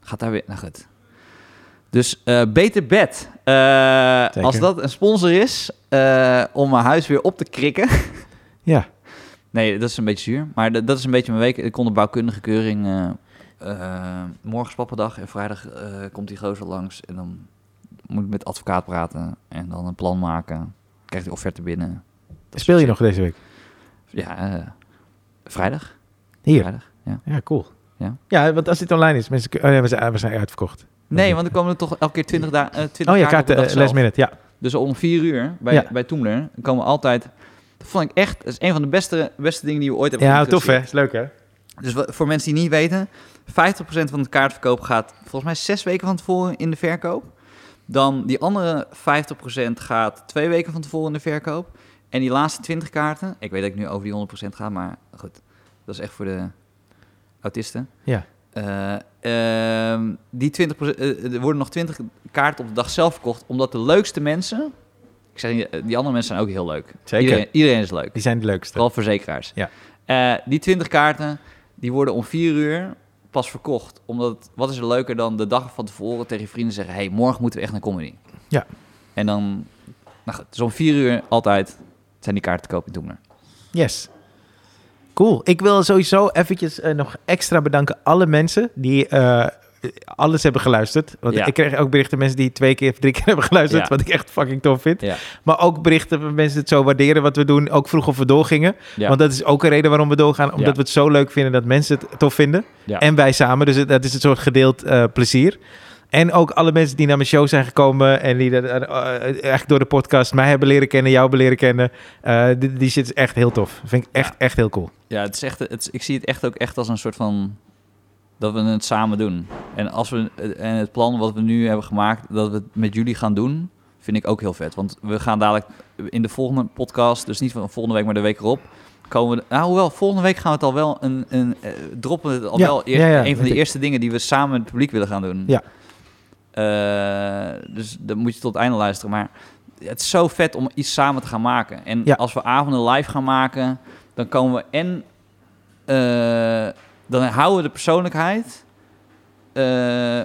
gaat daar weer... Nou goed. Dus eh, beter bed. Eh, als dat een sponsor is eh, om mijn huis weer op te krikken. Ja. <laughs> nee, dat is een beetje zuur. Maar dat- dat is een beetje mijn week. Ik kon de bouwkundige keuring... morgen is pappendag en vrijdag komt die gozer langs. En dan moet ik met advocaat praten. En dan een plan maken. Krijgt die offerte binnen. Dat Speel je nog deze week? Ja, vrijdag. Hier? Vrijdag, ja. Ja, cool. Ja. ja, want als dit online is, mensen... Oh ja, we zijn, we zijn uitverkocht. Nee, want dan komen er toch elke keer 20 dagen. Uh, 20 Oh ja, dag uh, zelf. last minute, ja. Dus om vier uur bij, Ja. bij Toemler komen altijd... Dat vond ik echt... Dat is een van de beste, beste dingen die we ooit hebben Ja, tof hè? Is leuk hè? Dus voor mensen die niet weten... 50% van de kaartverkoop gaat volgens mij zes weken van tevoren in de verkoop. Dan die andere 50% gaat twee weken van tevoren in de verkoop. En die laatste 20 kaarten, ik weet dat ik nu over die 100% ga, maar goed, dat is echt voor de autisten. Ja. Eh, ehm, die 20%, eh, er worden nog 20 kaarten op de dag zelf verkocht, omdat de leukste mensen, ik zeg eh, die andere mensen zijn ook heel leuk. Zeker. Iedereen, iedereen is leuk, Die zijn de leukste. vooral verzekeraars. Ja. Die 20 kaarten, die worden om 4 uur pas verkocht. Omdat, wat is er leuker dan de dag van tevoren tegen je vrienden zeggen, hey, morgen moeten we echt naar comedy. Ja. En dan, nou goed, dus om 4 uur altijd zijn die kaarten te koop in. Yes. Cool. Ik wil sowieso eventjes eh, nog extra bedanken alle mensen die eh, alles hebben geluisterd. Want Ja. ik kreeg ook berichten van mensen die twee keer of drie keer <laughs> hebben geluisterd, Ja. wat ik echt fucking tof vind. Ja. Maar ook berichten van mensen het zo waarderen wat we doen. Ook vroeg of we doorgingen. Want dat is ook een reden waarom we doorgaan. Omdat we het zo leuk vinden dat mensen het tof vinden. En wij samen. Dus dat is een soort gedeeld eh, plezier. En ook alle mensen die naar mijn show zijn gekomen en die eh, eh, echt door de podcast mij hebben leren kennen, jou hebben leren kennen. eh, die, die shit is echt heel tof. Vind ik echt, Ja. echt heel cool. Ja, het is echt, het, ik zie het echt ook echt als een soort van dat we het samen doen. En als we en het plan wat we nu hebben gemaakt, dat we het met jullie gaan doen, vind ik ook heel vet. Want we gaan dadelijk in de volgende podcast, dus niet van volgende week, maar de week erop, komen we. Nou, hoewel volgende week gaan we het al wel een, een eh, droppen het al Ja, wel eerst, ja, ja, een van de eerste dingen die we samen met het publiek willen gaan doen. Ja. Eh, dus dan moet je tot het einde luisteren. Maar het is zo vet om iets samen te gaan maken. En Ja. als we avonden live gaan maken, dan komen we en eh, dan houden we de persoonlijkheid, eh,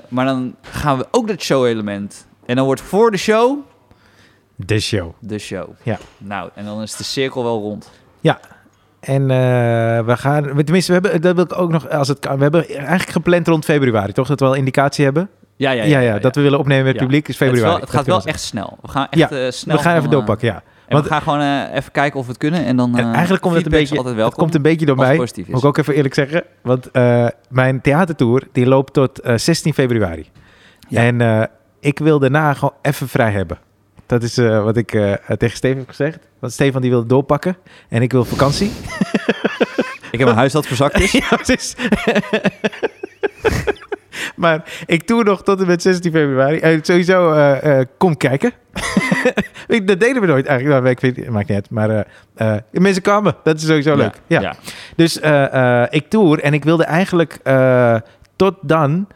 maar dan gaan we ook dat show-element. En dan wordt voor de show De show. de show. Ja. Nou, en dan is de cirkel wel rond. En eh, we gaan, tenminste, we hebben, dat wil ik ook nog, als het kan, we hebben eigenlijk gepland rond februari, toch? Dat we wel indicatie hebben. Ja, ja, Ja, ja, dat we willen opnemen met het publiek is Het, februari. wel, het gaat wel echt snel. We gaan echt eh, snel. We gaan even eh, doorpakken, ja. En Want- we gaan gewoon eh, even kijken of we het kunnen. En dan En eigenlijk komt het een beetje, het komt een beetje door mij. Moet ik ook even eerlijk zeggen. Want mijn theatertour die loopt tot eh, 16 februari. Ja. En ik wil daarna gewoon even vrij hebben. Dat is wat ik tegen Steven heb gezegd. Want Stefan die wil doorpakken. En ik wil vakantie. <laughs> Ik heb een huis dat verzakt is. <laughs> ja, precies. Maar ik tour nog tot en met 16 februari. En sowieso, eh, eh, kom kijken. <laughs> Dat deden we nooit eigenlijk. Nou, ik weet, het maakt niet uit. Maar mensen komen. Dat is sowieso leuk. Ja. ja. Dus ik tour en ik wilde eigenlijk tot dan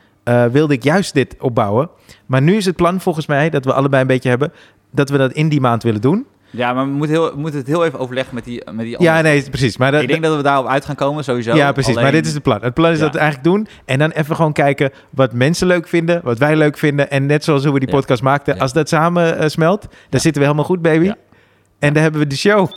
wilde ik juist dit opbouwen. Maar nu is het plan volgens mij dat we allebei een beetje hebben dat we dat in die maand willen doen. Ja, maar we moeten, heel, we moeten het heel even overleggen met die, met die Ja, nee, precies. Maar dat, Ik denk dat we daarop uit gaan komen, sowieso. ja, precies. Maar dit is het plan. Het plan is Ja. dat we eigenlijk doen en dan even gewoon kijken wat mensen leuk vinden, wat wij leuk vinden en net zoals hoe we die Ja. podcast maakten. Als dat samen eh, smelt, dan zitten we helemaal goed, baby. En dan hebben we de show.